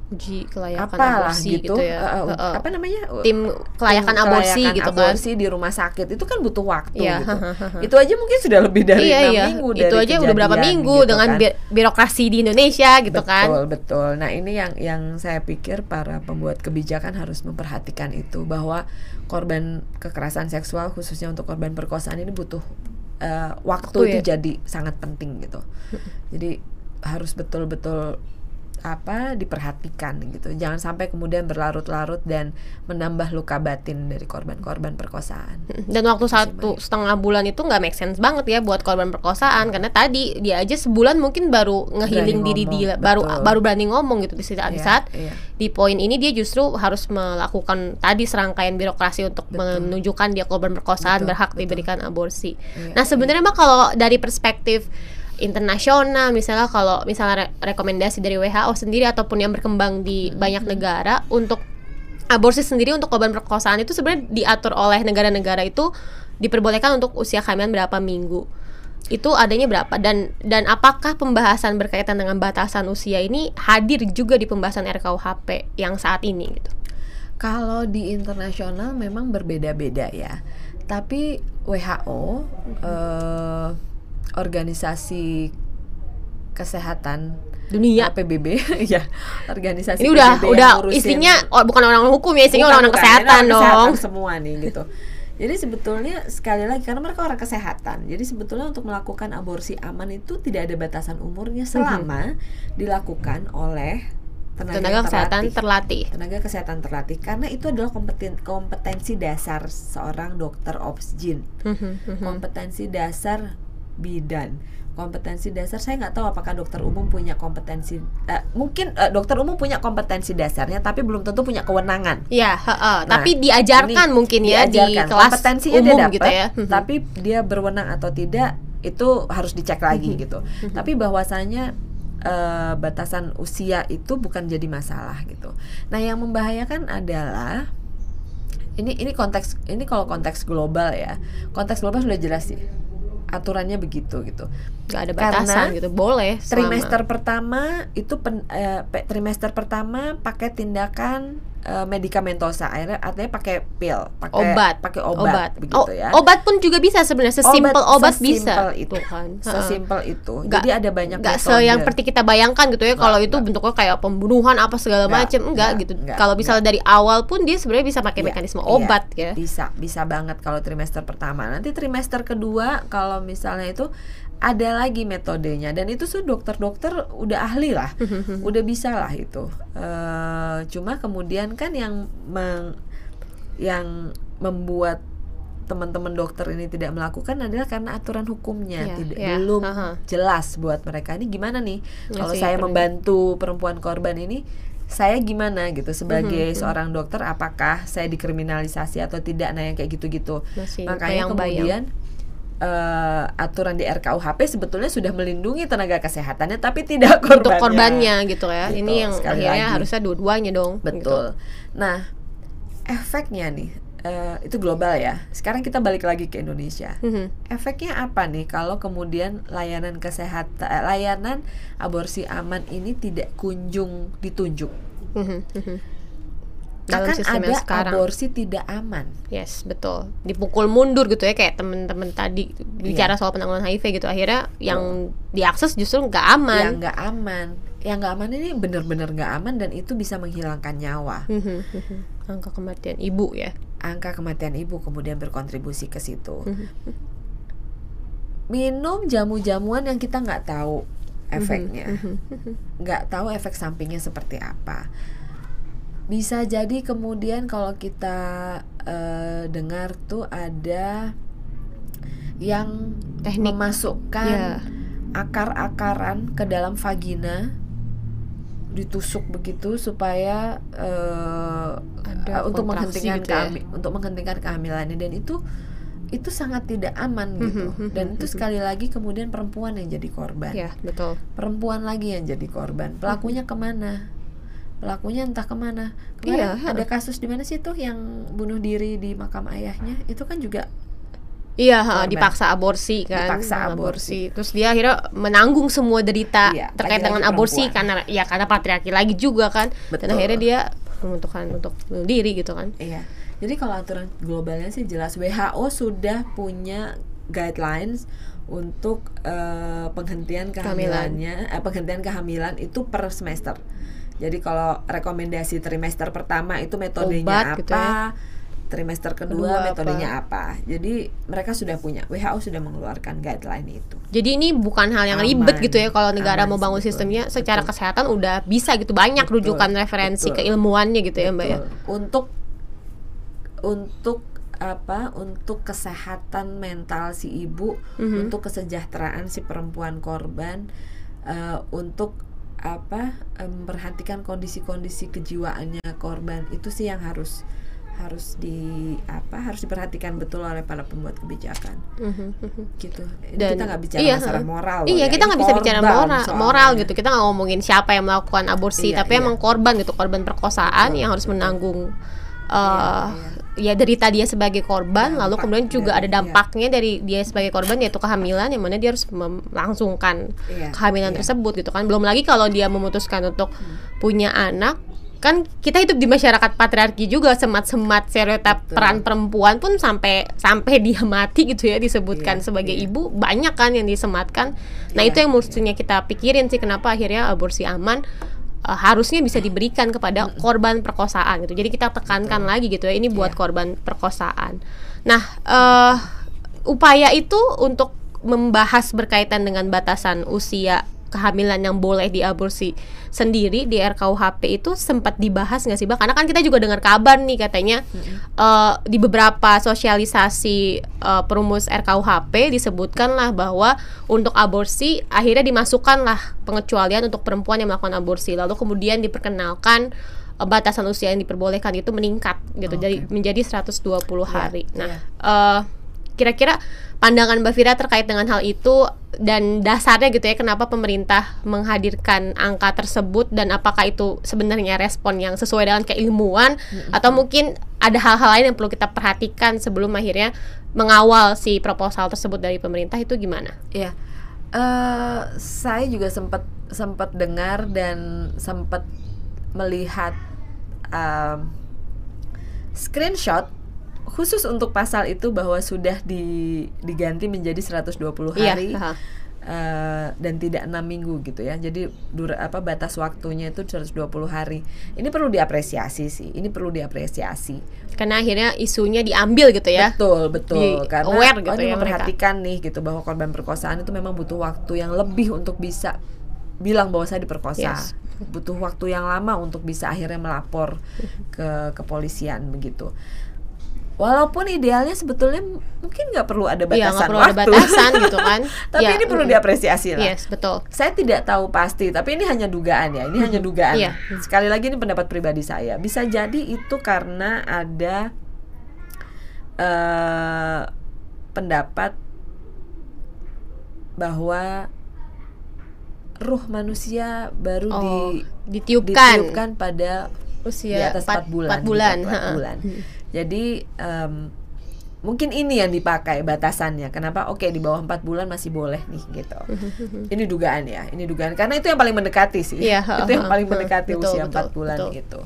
Uji kelayakan apalah aborsi gitu, gitu, ya. Ha, ha. apa namanya Tim kelayakan Tim aborsi kelayakan gitu aborsi di rumah sakit itu kan butuh waktu Iya, gitu. itu aja mungkin sudah lebih dari iya, enam iya. minggu Itu aja udah berapa minggu gitu dengan kan. bi- birokrasi di Indonesia gitu betul, kan. Betul, Nah ini yang yang saya pikir para pembuat kebijakan harus memperhatikan itu bahwa korban kekerasan seksual khususnya untuk korban perkosaan ini butuh waktu Waktu itu ya. jadi sangat penting gitu. Jadi harus betul-betul apa diperhatikan gitu. Jangan sampai kemudian berlarut-larut dan menambah luka batin dari korban-korban perkosaan. Dan waktu satu setengah bulan itu nggak make sense banget ya buat korban perkosaan karena tadi dia aja sebulan mungkin baru ngehealing Berani diri dia baru betul. baru berani ngomong gitu di saat di Iya, saat iya. di poin ini dia justru harus melakukan tadi serangkaian birokrasi untuk Betul. menunjukkan dia korban perkosaan Betul, berhak betul. diberikan aborsi. Iya, Nah sebenarnya mah kalau dari perspektif internasional misalnya kalau misalnya re- rekomendasi dari WHO sendiri ataupun yang berkembang di banyak negara untuk aborsi sendiri untuk korban perkosaan itu sebenarnya diatur oleh negara-negara itu diperbolehkan untuk usia kehamilan berapa minggu. Itu adanya berapa? Dan dan apakah pembahasan berkaitan dengan batasan usia ini hadir juga di pembahasan RKUHP yang saat ini gitu? Kalau di internasional memang berbeda-beda ya. Tapi WHO eh, organisasi kesehatan dunia. PBB ya organisasi ini udah PBB udah ngurusin- isinya oh, bukan orang hukum ya isinya orang-orang kesehatan orang dong. kesehatan semua nih gitu. Jadi sebetulnya sekali lagi karena mereka orang kesehatan jadi sebetulnya untuk melakukan aborsi aman itu tidak ada batasan umurnya selama dilakukan oleh tenaga, tenaga yang kesehatan terlatih. terlatih. Tenaga kesehatan terlatih karena itu adalah kompeten, kompetensi dasar seorang dokter obsgin Mhm, kompetensi dasar bidan kompetensi dasar saya nggak tahu apakah dokter umum punya kompetensi eh, mungkin eh, dokter umum punya kompetensi dasarnya tapi belum tentu punya kewenangan Iya, heeh. Nah, tapi diajarkan mungkin ya di diajarkan. kelas kompetensinya umum dia dapat, gitu ya. Mhm. tapi dia berwenang atau tidak itu harus dicek lagi gitu tapi bahwasanya eh, batasan usia itu bukan jadi masalah gitu nah yang membahayakan adalah ini ini konteks ini kalau konteks global ya konteks global sudah jelas sih aturannya begitu gitu nggak ada Karena batasan gitu, boleh. selama- trimester pertama itu pen, eh, pe- trimester pertama pakai tindakan eh, medikamentosa akhirnya artinya pakai pil pakai obat, pakai obat, begitu Oh, ya. Obat pun juga bisa sebenarnya, sesimpel obat, bisa. sesimpel itu. Kan. Sesimpel itu. Nggak- jadi ada banyak nggak se yang seperti kita bayangkan gitu ya kalau itu bentuknya kayak pembunuhan apa segala macam enggak nggak, gitu. kalau misalnya dari awal pun dia sebenarnya bisa pakai Iya, mekanisme iya, obat ya. Bisa bisa banget kalau trimester pertama. Nanti trimester kedua kalau misalnya itu ada lagi metodenya. Dan itu tuh dokter-dokter udah ahli lah. Udah bisa lah itu. Eh, cuma kemudian kan yang meng- yang membuat teman-teman dokter ini tidak melakukan adalah karena aturan hukumnya. Iya, tidak iya, belum aha. jelas buat mereka. Ini gimana nih? Iya kalau sih, saya membantu perempuan korban ini saya gimana gitu? Sebagai Mhm, seorang dokter apakah saya dikriminalisasi atau tidak? Nah yang kayak gitu-gitu. Masih makanya kemudian eh, aturan di RKUHP sebetulnya sudah melindungi tenaga kesehatannya tapi tidak korbannya untuk korbannya gitu ya Gitu, ini yang akhirnya lagi. harusnya dua-duanya dong gitu. betul nah efeknya nih eh, itu global ya sekarang kita balik lagi ke Indonesia Mhm. efeknya apa nih kalau kemudian layanan kesehatan eh, layanan aborsi aman ini tidak kunjung ditunjuk Mhm, mhm. Dalam akan sistem ada yang sekarang. aborsi tidak aman. Yes, betul. Dipukul mundur gitu ya kayak temen-temen tadi bicara Iya. soal penanggulangan HIV gitu. Akhirnya yang diakses justru nggak aman. Yang nggak aman, yang nggak aman ini benar-benar nggak aman dan itu bisa menghilangkan nyawa. Mhm, mhm. Angka kematian ibu ya. Angka kematian ibu kemudian berkontribusi ke situ. Minum jamu-jamuan yang kita nggak tahu efeknya, nggak tahu efek sampingnya seperti apa. Bisa jadi kemudian kalau kita eh, dengar tuh ada yang Teknik. memasukkan Ya. akar-akaran ke dalam vagina ditusuk begitu supaya eh, Ada eh, untuk menghentikan gitu ya. untuk menghentikan kehamilannya dan itu itu sangat tidak aman gitu Mhm, dan mhm, itu sekali lagi kemudian perempuan yang jadi korban Ya, betul. perempuan lagi yang jadi korban pelakunya ke mana pelakunya entah ke mana Iya, Kemarin ada kasus di mana sih tuh yang bunuh diri di makam ayahnya itu kan juga Iya, ha, dipaksa aborsi kan. Dipaksa aborsi. Terus dia akhirnya menanggung semua derita Iya, terkait dengan aborsi perempuan. karena ya karena patriarki lagi juga kan. Dan Betul. akhirnya dia memutuskan untuk bunuh diri gitu kan. Iya. Jadi kalau aturan globalnya sih jelas WHO sudah punya guidelines untuk eh, penghentian kehamilannya, eh, penghentian kehamilan itu per semester. Jadi kalau rekomendasi trimester pertama itu metodenya Obat apa, gitu ya. trimester kedua, Kedua apa. metodenya apa. Jadi mereka sudah punya WHO sudah mengeluarkan guideline itu. Jadi ini bukan hal yang Aman. ribet gitu ya kalau negara Aman mau bangun sebetulnya. sistemnya secara Betul. kesehatan udah bisa gitu banyak Betul, rujukan referensi betul. keilmuannya gitu ya Mbak ya. Betul. Untuk untuk apa? Untuk kesehatan mental si ibu, Mhm. untuk kesejahteraan si perempuan korban, eh, untuk apa? memperhatikan kondisi-kondisi kejiwaannya korban itu sih yang harus harus di apa? Harus diperhatikan betul oleh para pembuat kebijakan Mhm, mhm. gitu. Dan- kita nggak bicara iya, masalah moral. Iya, ya. kita nggak bisa bicara moral, soalnya. moral gitu. Kita nggak ngomongin siapa yang melakukan aborsi, Iya, tapi iya. emang korban gitu, korban perkosaan Betul, yang harus betul. menanggung Iya, eh ya derita dia sebagai korban, lalu Dampak kemudian juga dari- ada iya. dampaknya dari dia sebagai korban yaitu kehamilan yang mana dia harus melangsungkan Iya, kehamilan iya. tersebut gitu kan. Belum lagi kalau dia memutuskan untuk Hmm. punya anak kan kita hidup di masyarakat patriarki juga semat-semat stereotip Betul. peran perempuan pun sampai sampai dia mati gitu ya disebutkan Iya, sebagai iya. ibu banyak kan yang disematkan nah Iya, itu yang mestinya kita pikirin sih kenapa akhirnya aborsi aman eh, harusnya bisa diberikan kepada korban perkosaan gitu. Jadi kita tekankan lagi gitu ya ini buat Iya. korban perkosaan. Nah eh upaya itu untuk membahas berkaitan dengan batasan usia kehamilan yang boleh diaborsi sendiri di RKUHP itu sempat dibahas nggak sih bang? Karena kan kita juga dengar kabar nih katanya eh, di beberapa sosialisasi eh, perumus RKUHP disebutkanlah bahwa untuk aborsi akhirnya dimasukkanlah pengecualian untuk perempuan yang melakukan aborsi lalu kemudian diperkenalkan eh, batasan usia yang diperbolehkan itu meningkat gitu Oke. jadi menjadi 120 hari. Iya, Nah, iya. eh, kira-kira pandangan Mbak Fira terkait dengan hal itu dan dasarnya gitu ya kenapa pemerintah menghadirkan angka tersebut dan apakah itu sebenarnya respon yang sesuai dengan keilmuan atau mungkin ada hal-hal lain yang perlu kita perhatikan sebelum akhirnya mengawal si proposal tersebut dari pemerintah itu gimana? Iya, Eh, saya juga sempat sempat dengar dan sempat melihat um, screenshot khusus untuk pasal itu bahwa sudah di, diganti menjadi 120 hari Iya, eh, dan tidak enam minggu gitu ya. Jadi dura, apa batas waktunya itu 120 hari. Ini perlu diapresiasi sih. Ini perlu diapresiasi. karena akhirnya isunya diambil gitu ya. Betul, betul. Di Karena aware gitu oh, ya memperhatikan nih gitu bahwa korban perkosaan itu memang butuh waktu yang lebih untuk bisa bilang bahwa saya diperkosa. Yes. Butuh waktu yang lama untuk bisa akhirnya melapor ke kepolisian begitu. Walaupun idealnya sebetulnya mungkin nggak perlu ada batasan Iya, nggak perlu waktu. ada batasan gitu kan. Tapi Ya, ini perlu mm. diapresiasi lah. Yes, betul. Saya tidak tahu pasti, tapi ini hanya dugaan ya. Ini hanya dugaan. Iya. Sekali lagi ini pendapat pribadi saya. Bisa jadi itu karena ada eh pendapat bahwa ruh manusia baru Oh, di ditiupkan. ditiupkan pada di usia atas 4 bulan. empat di bulan. atas empat ha-ha. bulan. Jadi em, mungkin ini yang dipakai batasannya. Kenapa? Oke di bawah empat bulan masih boleh nih gitu. ini dugaan ya. Ini dugaan karena itu yang paling mendekati sih. Iya, itu yang paling mendekati Betul, usia betul, empat bulan betul. itu.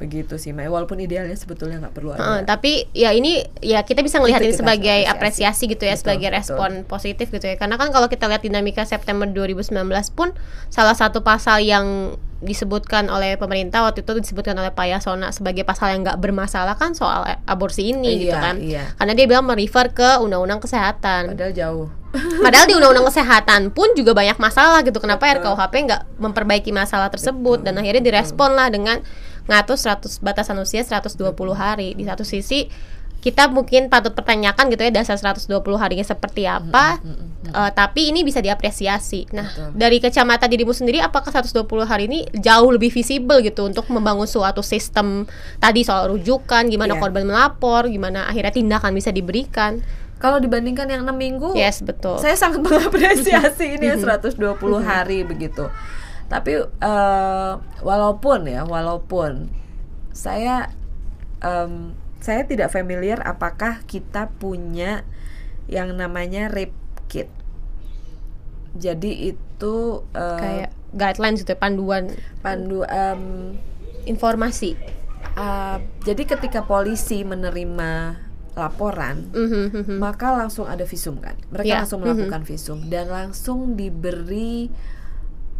begitu sih Mai walaupun idealnya sebetulnya nggak perlu ada tapi ya ini ya kita bisa ngelihat Itu ini sebagai apresiasi. apresiasi gitu ya Betul, sebagai betul. respon positif gitu ya karena kan kalau kita lihat dinamika September 2019 pun salah satu pasal yang disebutkan oleh pemerintah waktu itu disebutkan oleh Pak Yasona sebagai pasal yang nggak bermasalah kan soal eh, aborsi ini gitu Iya, kan iya. karena dia bilang merefer ke undang-undang kesehatan padahal jauh Padahal di undang-undang kesehatan pun juga banyak masalah gitu. Kenapa RKUHP nggak memperbaiki masalah tersebut dan akhirnya direspon lah dengan ngatur 100 batasan usia 120 hari. Di satu sisi kita mungkin patut pertanyakan gitu ya dasar 120 harinya seperti apa. Eh, tapi ini bisa diapresiasi. Nah, Betul. dari kacamata dirimu sendiri apakah 120 hari ini jauh lebih visible gitu untuk membangun suatu sistem tadi soal rujukan, gimana Iya. korban melapor, gimana akhirnya tindakan bisa diberikan. kalau dibandingkan yang enam minggu Yes, betul. saya sangat mengapresiasi ini yang 120 hari begitu tapi eh, walaupun ya walaupun saya em, saya tidak familiar apakah kita punya yang namanya rape kit jadi itu eh, kayak guidelines gitu ya, panduan pandu em, informasi. eh, jadi ketika polisi menerima laporan Mhm, mhm. maka langsung ada visum kan mereka Ya, langsung melakukan visum dan langsung diberi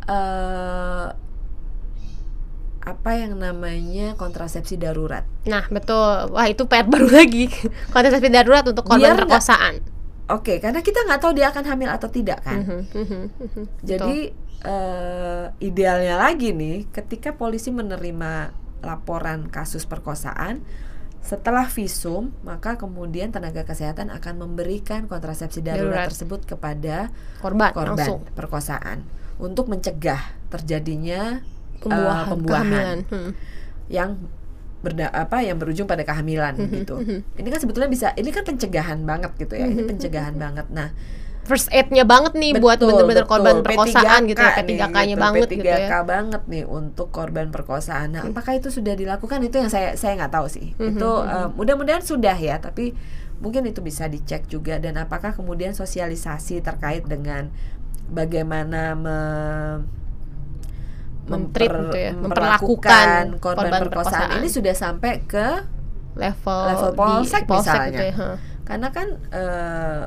eh apa yang namanya kontrasepsi darurat Nah, betul. Wah, itu PR baru lagi. Kontrasepsi darurat untuk korban Biar perkosaan. oke karena kita nggak tahu dia akan hamil atau tidak kan Mhm, mhm, mhm. jadi eh, idealnya lagi nih ketika polisi menerima laporan kasus perkosaan setelah visum maka kemudian tenaga kesehatan akan memberikan kontrasepsi darurat, Darurat. tersebut kepada korban, korban langsung perkosaan untuk mencegah terjadinya pembuahan, pembuahan kehamilan. Hmm. yang berda apa yang berujung pada kehamilan Mhm, gitu. Ini kan sebetulnya bisa ini kan pencegahan banget gitu ya. Ini pencegahan banget. Nah, First aid-nya banget nih buat bener-bener betul. korban perkosaan gitu ya, P3K nih, P3K-nya gitu. banget P3K gitu ya. banget nih untuk korban perkosaan. Nah, apakah itu sudah dilakukan? Itu yang saya saya nggak tahu sih. Itu eh, mudah-mudahan sudah ya, tapi mungkin itu bisa dicek juga dan apakah kemudian sosialisasi terkait dengan bagaimana me memper- gitu ya, memperlakukan korban, korban perkosaan. perkosaan. ini sudah sampai ke Level, level di polsek, misalnya. gitu ya, huh. karena kan eh,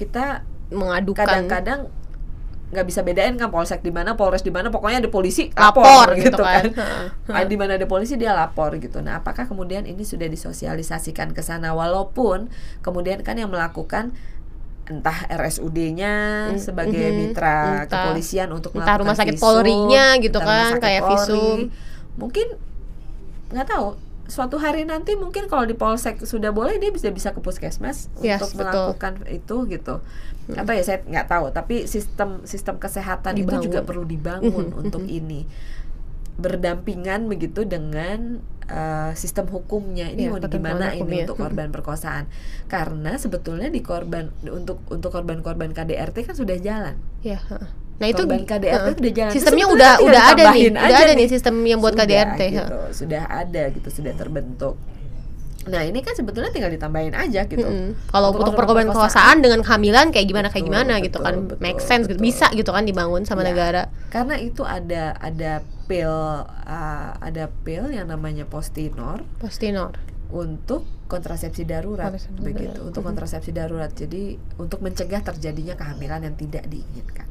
kita mengadukan kadang-kadang nggak bisa bedain kan polsek di mana polres di mana pokoknya ada polisi lapor, lapor, gitu, gitu kan. kan. Ah, di mana ada polisi dia lapor gitu nah apakah kemudian ini sudah disosialisasikan ke sana walaupun kemudian kan yang melakukan entah RSUD-nya Mm, sebagai mitra entah- kepolisian untuk entah rumah sakit Polri-nya gitu kan, kayak Polri. visum. mungkin nggak tahu suatu hari nanti mungkin kalau di polsek sudah boleh dia bisa bisa ke puskesmas Yes, untuk betul. melakukan itu gitu atau ya saya nggak tahu tapi sistem sistem kesehatan Dibangun. itu juga perlu dibangun untuk ini berdampingan begitu dengan eh, sistem hukumnya ini Iya, mau gimana ini hukumnya. untuk korban perkosaan karena sebetulnya di korban untuk untuk korban-korban KDRT kan sudah jalan Ya. Nah itu Korban KDRT heeh. udah jalan. Sistemnya udah udah ada nih, udah ada nih. sistem yang buat Sudah, KDRT. gitu, sudah ada gitu sudah terbentuk nah ini kan sebetulnya tinggal ditambahin aja gitu Mm-mm. Kalau Untuk untuk korban perkosaan dengan kehamilan kayak gimana kayak Betul, gimana gitu kan, betul, make betul, sense gitu, betul. bisa gitu kan dibangun sama Ya. negara. karena itu ada ada pil uh, ada pil yang namanya postinor Postinor. untuk kontrasepsi darurat Kontrasepsi begitu darurat. untuk Mhm. kontrasepsi darurat jadi untuk mencegah terjadinya kehamilan yang tidak diinginkan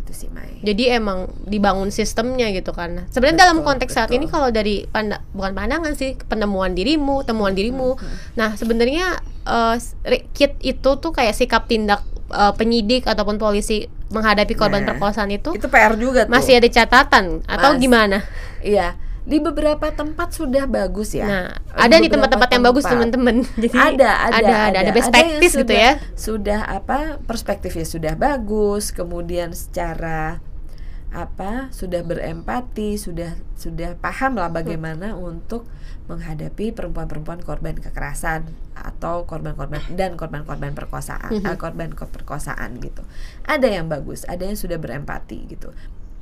itu sih Mai Jadi emang dibangun sistemnya gitu kan. Sebenarnya dalam Betul, konteks saat betul. ini kalau dari panda, bukan pandangan sih, penemuan dirimu, temuan dirimu. Hmm, Nah, sebenarnya re- kit itu tuh kayak sikap tindak eh, penyidik ataupun polisi menghadapi korban Nah, perkosaan itu, itu PR juga tuh masih ada catatan atau Mas- gimana? iya di beberapa tempat sudah bagus ya Nah, Di ada beberapa tempat-tempat yang bagus teman-teman. Jadi ada ada ada ada, ada Ada practice gitu sudah- ya. sudah apa perspektifnya sudah bagus kemudian secara apa sudah berempati sudah sudah paham lah bagaimana untuk menghadapi perempuan-perempuan korban kekerasan atau korban-korban dan korban-korban perkosaan Mhm. eh, korban ko- perkosaan gitu ada yang bagus ada yang sudah berempati gitu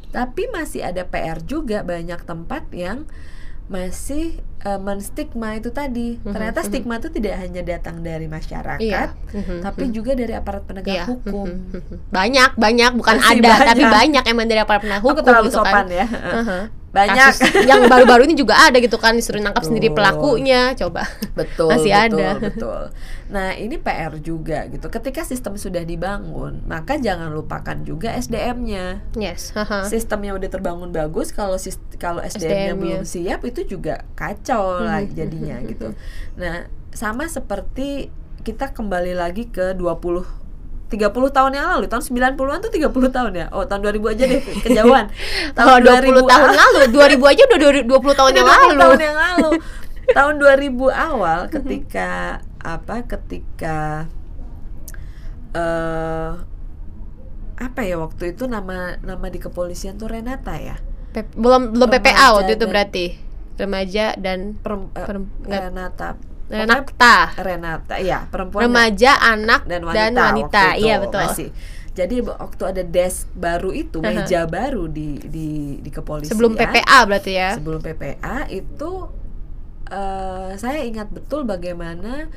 tapi masih ada PR juga banyak tempat yang masih eh, menstigma itu tadi Mhm, ternyata mhm. stigma itu tidak hanya datang dari masyarakat Iya. Tapi juga dari aparat penegak Iya. hukum. Banyak, banyak bukan Masih ada, tapi banyak. banyak emang dari para penegak hukum aku terlalu gitu sopan kan. ya Heeh. Banyak. kasus yang baru-baru ini juga ada gitu kan disuruh nangkap sendiri Betul. pelakunya coba Betul, Masih betul, ada. betul. Nah, ini PR juga gitu. Ketika sistem sudah dibangun, maka jangan lupakan juga SDM-nya. yes haha. Sistemnya udah terbangun bagus, kalau kalau SDM-nya SDM-nya. belum siap itu juga kacau lah Hmm. jadinya gitu. Nah, sama seperti kita kembali lagi ke 20 30 tahun yang lalu, tahun 90-an tuh 30 tahun ya. Oh, tahun 2000 aja deh kejauhan. Oh, 20 tahun awal- lalu 2000 aja udah 20 tahun yang Udah 20 lalu tahun yang lalu. tahun 2000 awal ketika apa? Ketika eh apa ya waktu itu nama nama di kepolisian tuh Renata ya. Pe- belum belum PPA waktu itu berarti remaja dan Perem- eh, Perem- nggak- Renata. Renata Renata, ya perempuan remaja anak dan dan wanita, wanita, waktu itu iya betul masih. Jadi waktu ada desk baru itu, Aha. meja baru di di di kepolisian. sebelum PPA berarti ya sebelum PPA itu eh, saya ingat betul bagaimana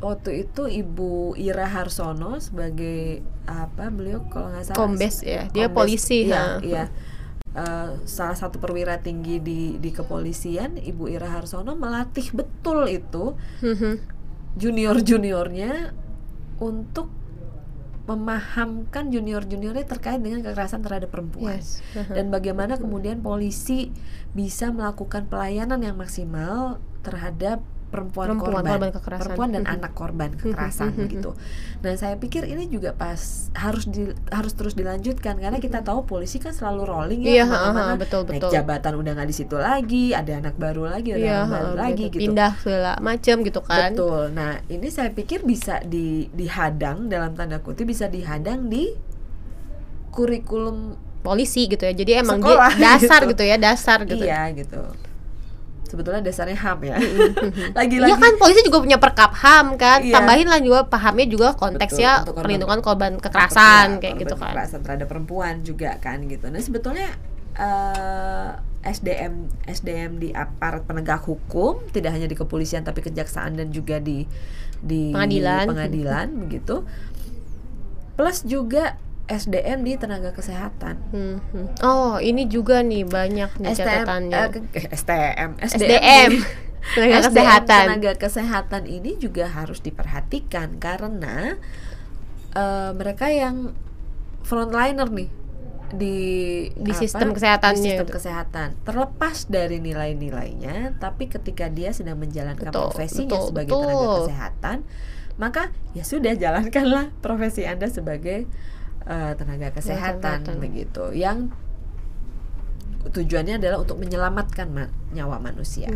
waktu itu Ibu Ira Harsono sebagai apa beliau kalau nggak salah Kombes ya dia Kombes, polisi iya, ha. iya. Eh, salah satu perwira tinggi di di kepolisian Ibu Ira Harsono melatih betul itu Mhm. junior juniornya untuk memahamkan junior juniornya terkait dengan kekerasan terhadap perempuan yes Aha. dan bagaimana kemudian polisi bisa melakukan pelayanan yang maksimal terhadap perempuan, Perempuan, korban, korban kekerasan. perempuan dan Mhm. anak korban kekerasan gitu. Nah saya pikir ini juga pas harus di, harus terus dilanjutkan karena kita tahu polisi kan selalu rolling ya Iya, ke mana-mana. ha-ha, betul, Naik betul. jabatan udah nggak di situ lagi, ada anak baru lagi, ada Iya, anak baru lagi gitu. gitu. pindah segala macam gitu kan Betul. Nah, ini saya pikir bisa di dihadang dalam tanda kutip bisa dihadang di kurikulum polisi gitu ya jadi emang Sekolah, dia dasar gitu. gitu. ya dasar gitu iya gitu. Sebetulnya dasarnya HAM ya. Lagi-lagi Iya kan polisi juga punya perkap HAM kan Iya. tambahin lah juga pahamnya juga konteksnya Betul, korban- perlindungan korban kekerasan kayak korban gitu kan Kekerasan terhadap perempuan juga kan gitu. Nah, sebetulnya eh, SDM SDM di aparat penegak hukum tidak hanya di kepolisian tapi kejaksaan dan juga di di Pengadilan. pengadilan begitu. Plus juga SDM di tenaga kesehatan. Hmm, hmm. oh ini juga nih banyak nih catatannya eh, eh, STM, SDM tenaga SDM kesehatan tenaga kesehatan ini juga harus diperhatikan karena eh, mereka yang frontliner nih di Di apa, sistem di kesehatannya sistem gitu. kesehatan terlepas dari nilai-nilainya tapi ketika dia sedang menjalankan Betul, profesinya betul, sebagai tenaga betul. kesehatan maka ya sudah jalankanlah profesi anda sebagai eh, tenaga kesehatan kesehatan. begitu yang tujuannya adalah untuk menyelamatkan ma- nyawa manusia.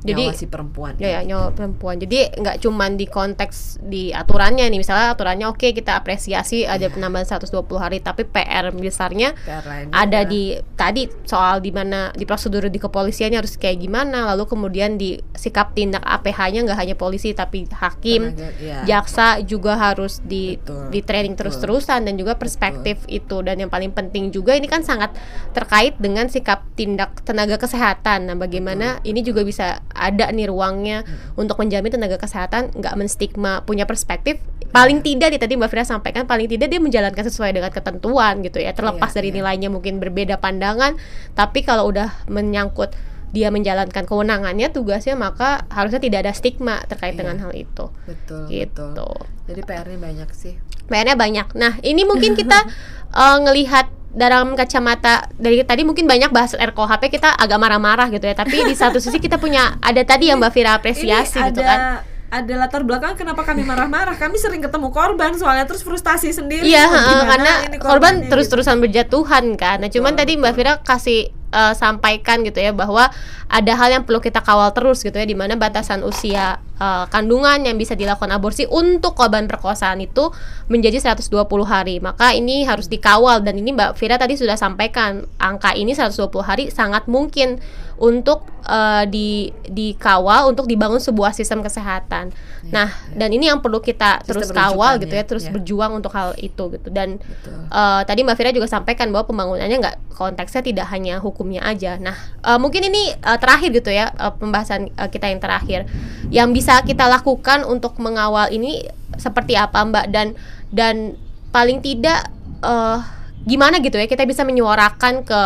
Jadi nyawa si perempuan ya ya nyawa perempuan. Jadi nggak cuman di konteks di aturannya nih. Misalnya aturannya oke kita apresiasi ada penambahan 120 hari tapi PR besarnya PR ada adalah- di tadi soal di mana di prosedur di kepolisiannya harus kayak gimana. Lalu kemudian di sikap tindak APH-nya nggak hanya polisi tapi hakim tenaga- ya. jaksa juga harus di Betul, di training betul. terus-terusan dan juga perspektif itu. Dan yang paling penting juga ini kan sangat terkait dengan sikap tindak tenaga kesehatan. Nah bagaimana ini juga bisa ada nih ruangnya Hmm. untuk menjamin tenaga kesehatan nggak menstigma punya perspektif. Paling tidak nih tadi Mbak Fira sampaikan paling tidak dia menjalankan sesuai dengan ketentuan gitu ya. Terlepas Iya, dari iya. nilainya mungkin berbeda pandangan tapi kalau udah menyangkut dia menjalankan kewenangannya tugasnya maka harusnya tidak ada stigma terkait Iya. dengan hal itu. Betul gitu. betul. Jadi PR-nya banyak sih. PR-nya banyak. Nah, ini mungkin kita eh, ngelihat dalam kacamata dari tadi mungkin banyak bahas RKUHP kita agak marah-marah gitu ya. Tapi di satu sisi kita punya ada tadi yang Mbak Vira apresiasi ini gitu ada kan. ada latar belakang kenapa kami marah-marah kami sering ketemu korban soalnya terus frustasi sendiri Iya, Oh, karena ini korban gitu. terus-terusan berjatuhan kan. Nah, cuman Betul, tadi Mbak. Vira kasih eh, sampaikan gitu ya bahwa ada hal yang perlu kita kawal terus gitu ya di mana batasan usia eh, kandungan yang bisa dilakukan aborsi untuk korban perkosaan itu menjadi 120 hari. Maka ini harus dikawal dan ini Mbak Vira tadi sudah sampaikan angka ini 120 hari sangat mungkin untuk eh, di dikawal untuk dibangun sebuah sistem kesehatan. Nah, dan ini yang perlu kita Sistem terus kawal gitu ya, terus ya. berjuang untuk hal itu gitu. Dan Betul. Eh, tadi Mbak Fira juga sampaikan bahwa pembangunannya nggak konteksnya tidak hanya hukumnya aja. Nah, eh, mungkin ini eh, terakhir gitu ya eh, pembahasan eh, kita yang terakhir. Yang bisa kita lakukan untuk mengawal ini seperti apa Mbak dan dan paling tidak eh, gimana gitu ya kita bisa menyuarakan ke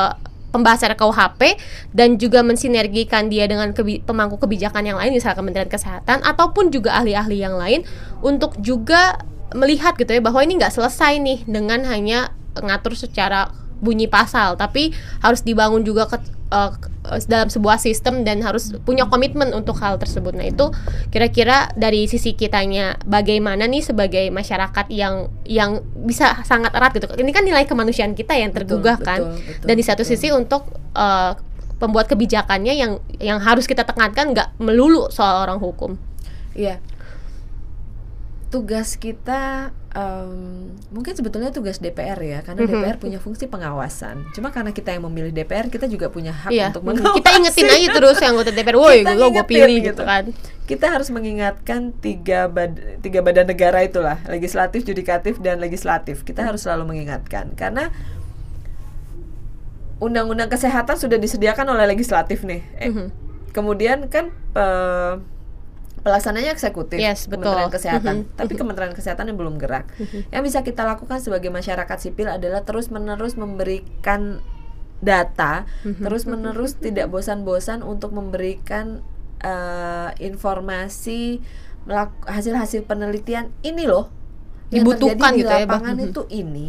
pembahasan KUHP dan juga mensinergikan dia dengan kebi pemangku kebijakan yang lain misalnya Kementerian Kesehatan ataupun juga ahli-ahli yang lain untuk juga melihat gitu ya bahwa ini nggak selesai nih dengan hanya ngatur secara bunyi pasal tapi harus dibangun juga ke uh, dalam sebuah sistem dan harus punya komitmen untuk hal tersebut. Nah, itu kira-kira dari sisi kitanya bagaimana nih sebagai masyarakat yang yang bisa sangat erat gitu. Ini kan nilai kemanusiaan kita yang tergugah betul, kan. Betul, betul, dan di satu betul. sisi untuk uh, pembuat kebijakannya yang yang harus kita tekankan nggak melulu soal orang hukum. Iya tugas kita um, mungkin sebetulnya tugas DPR ya karena mm-hmm. DPR punya fungsi pengawasan cuma karena kita yang memilih DPR kita juga punya hak iya. untuk mengawasi kita ingetin aja terus yang anggota DPR woi gue gue pilih gitu. gitu kan kita harus mengingatkan tiga bad tiga badan negara itulah legislatif judikatif dan legislatif kita harus selalu mengingatkan karena undang-undang kesehatan sudah disediakan oleh legislatif nih eh, mm-hmm. kemudian kan uh, pelaksananya eksekutif yes, betul. Kementerian Kesehatan, mm -hmm. tapi Kementerian Kesehatan yang belum gerak. Mm -hmm. Yang bisa kita lakukan sebagai masyarakat sipil adalah terus-menerus memberikan data, mm -hmm. terus-menerus tidak bosan-bosan untuk memberikan uh, informasi hasil-hasil penelitian ini loh dibutuhkan di gitu ya, lapangan ya, itu ini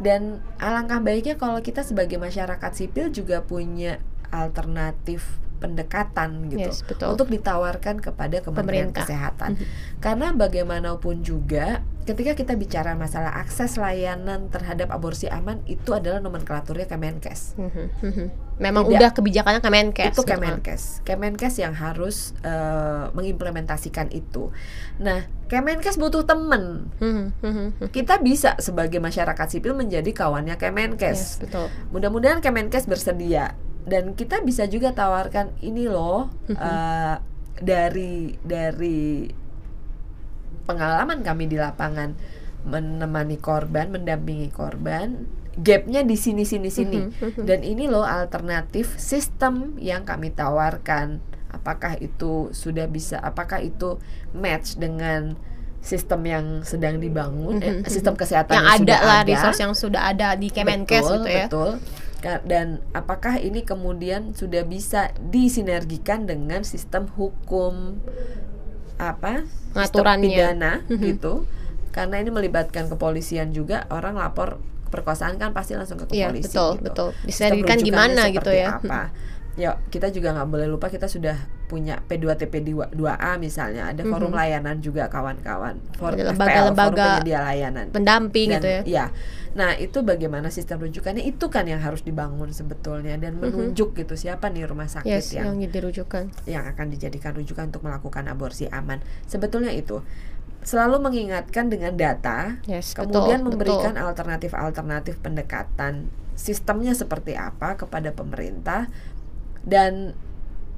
dan alangkah baiknya kalau kita sebagai masyarakat sipil juga punya alternatif pendekatan gitu yes, betul. untuk ditawarkan kepada Kementerian Pemerintah. Kesehatan. Mhm. Karena bagaimanapun juga ketika kita bicara masalah akses layanan terhadap aborsi aman itu adalah nomenklaturnya Kemenkes. Mhm, mhm. Memang Tidak, udah kebijakannya Kemenkes. Itu gitu kan? Kemenkes. Kemenkes yang harus uh, mengimplementasikan itu. Nah, Kemenkes butuh temen. Kita bisa sebagai masyarakat sipil menjadi kawannya Kemenkes. Yes, betul. Mudah-mudahan Kemenkes bersedia dan kita bisa juga tawarkan ini loh uh, dari dari pengalaman kami di lapangan menemani korban, mendampingi korban, gapnya di sini sini sini dan ini loh alternatif sistem yang kami tawarkan. Apakah itu sudah bisa? Apakah itu match dengan sistem yang sedang dibangun, eh, sistem kesehatan yang, yang ada lah, ada. resource yang sudah ada di Kemenkes betul, gitu ya. Betul dan apakah ini kemudian sudah bisa disinergikan dengan sistem hukum apa aturannya pidana mm-hmm. gitu? Karena ini melibatkan kepolisian juga orang lapor perkosaan kan pasti langsung ke iya, kepolisian betul gitu. betul. Disinergikan gimana gitu ya. apa ya kita juga nggak boleh lupa kita sudah punya P2TP 2A misalnya. Ada forum mm -hmm. layanan juga kawan-kawan. Forum lembaga-lembaga penyedia layanan. pendamping dan, gitu ya. ya nah itu bagaimana sistem rujukannya? Itu kan yang harus dibangun sebetulnya dan menunjuk mm -hmm. gitu. Siapa nih rumah sakit yes, yang yang jadi rujukan yang akan dijadikan rujukan untuk melakukan aborsi aman? Sebetulnya itu. Selalu mengingatkan dengan data yes, kemudian betul, memberikan alternatif-alternatif pendekatan. Sistemnya seperti apa kepada pemerintah dan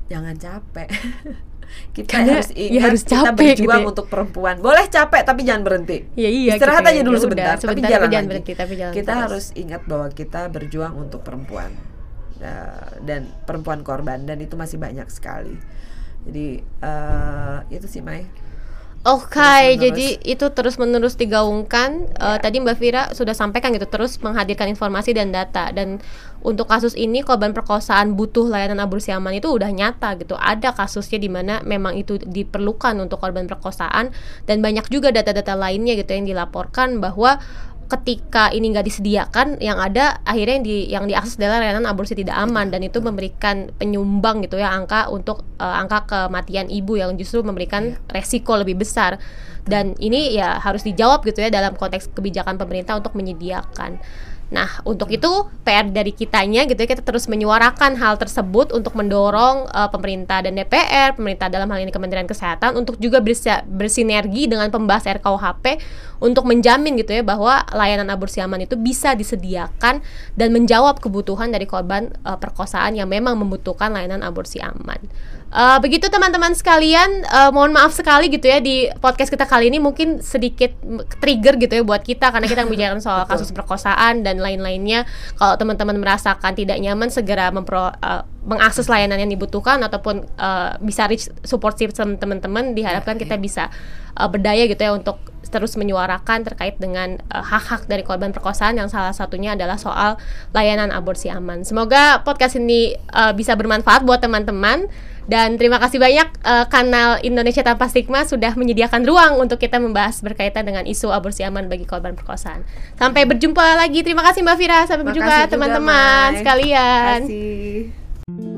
jangan capek kita Karena harus ingat ya harus capek, kita berjuang gitu ya. untuk perempuan boleh capek tapi jangan berhenti ya, iya, istirahat gitu aja dulu ya, sebentar, udah, sebentar tapi jangan, jangan berhenti tapi jangan kita terus. harus ingat bahwa kita berjuang untuk perempuan uh, dan perempuan korban dan itu masih banyak sekali jadi uh, itu sih Mai Oke, okay, jadi itu terus menerus digaungkan. Yeah. Uh, tadi Mbak Vira sudah sampaikan gitu, terus menghadirkan informasi dan data. Dan untuk kasus ini korban perkosaan butuh layanan aborsi aman itu udah nyata gitu. Ada kasusnya di mana memang itu diperlukan untuk korban perkosaan dan banyak juga data-data lainnya gitu yang dilaporkan bahwa ketika ini nggak disediakan yang ada akhirnya yang di yang diakses adalah layanan aborsi tidak aman dan itu memberikan penyumbang gitu ya angka untuk uh, angka kematian ibu yang justru memberikan iya. resiko lebih besar dan ini ya harus dijawab gitu ya dalam konteks kebijakan pemerintah untuk menyediakan Nah, untuk itu PR dari kitanya gitu ya kita terus menyuarakan hal tersebut untuk mendorong uh, pemerintah dan DPR, pemerintah dalam hal ini Kementerian Kesehatan untuk juga bersinergi dengan pembahas RKUHP untuk menjamin gitu ya bahwa layanan aborsi aman itu bisa disediakan dan menjawab kebutuhan dari korban uh, perkosaan yang memang membutuhkan layanan aborsi aman. Uh, begitu teman-teman sekalian, uh, mohon maaf sekali gitu ya di podcast kita kali ini mungkin sedikit trigger gitu ya buat kita karena kita membicarakan soal kasus perkosaan dan lain-lainnya. Kalau teman-teman merasakan tidak nyaman, segera mempro, uh, mengakses layanan yang dibutuhkan ataupun uh, bisa reach support system teman-teman. Diharapkan Ya, kita ya. bisa uh, berdaya gitu ya untuk terus menyuarakan terkait dengan uh, hak-hak dari korban perkosaan yang salah satunya adalah soal layanan aborsi aman. Semoga podcast ini uh, bisa bermanfaat buat teman-teman dan terima kasih banyak uh, kanal Indonesia Tanpa Stigma sudah menyediakan ruang untuk kita membahas berkaitan dengan isu aborsi aman bagi korban perkosaan. Sampai berjumpa lagi. Terima kasih Mbak Fira. Sampai berjumpa teman-teman sekalian. Terima kasih.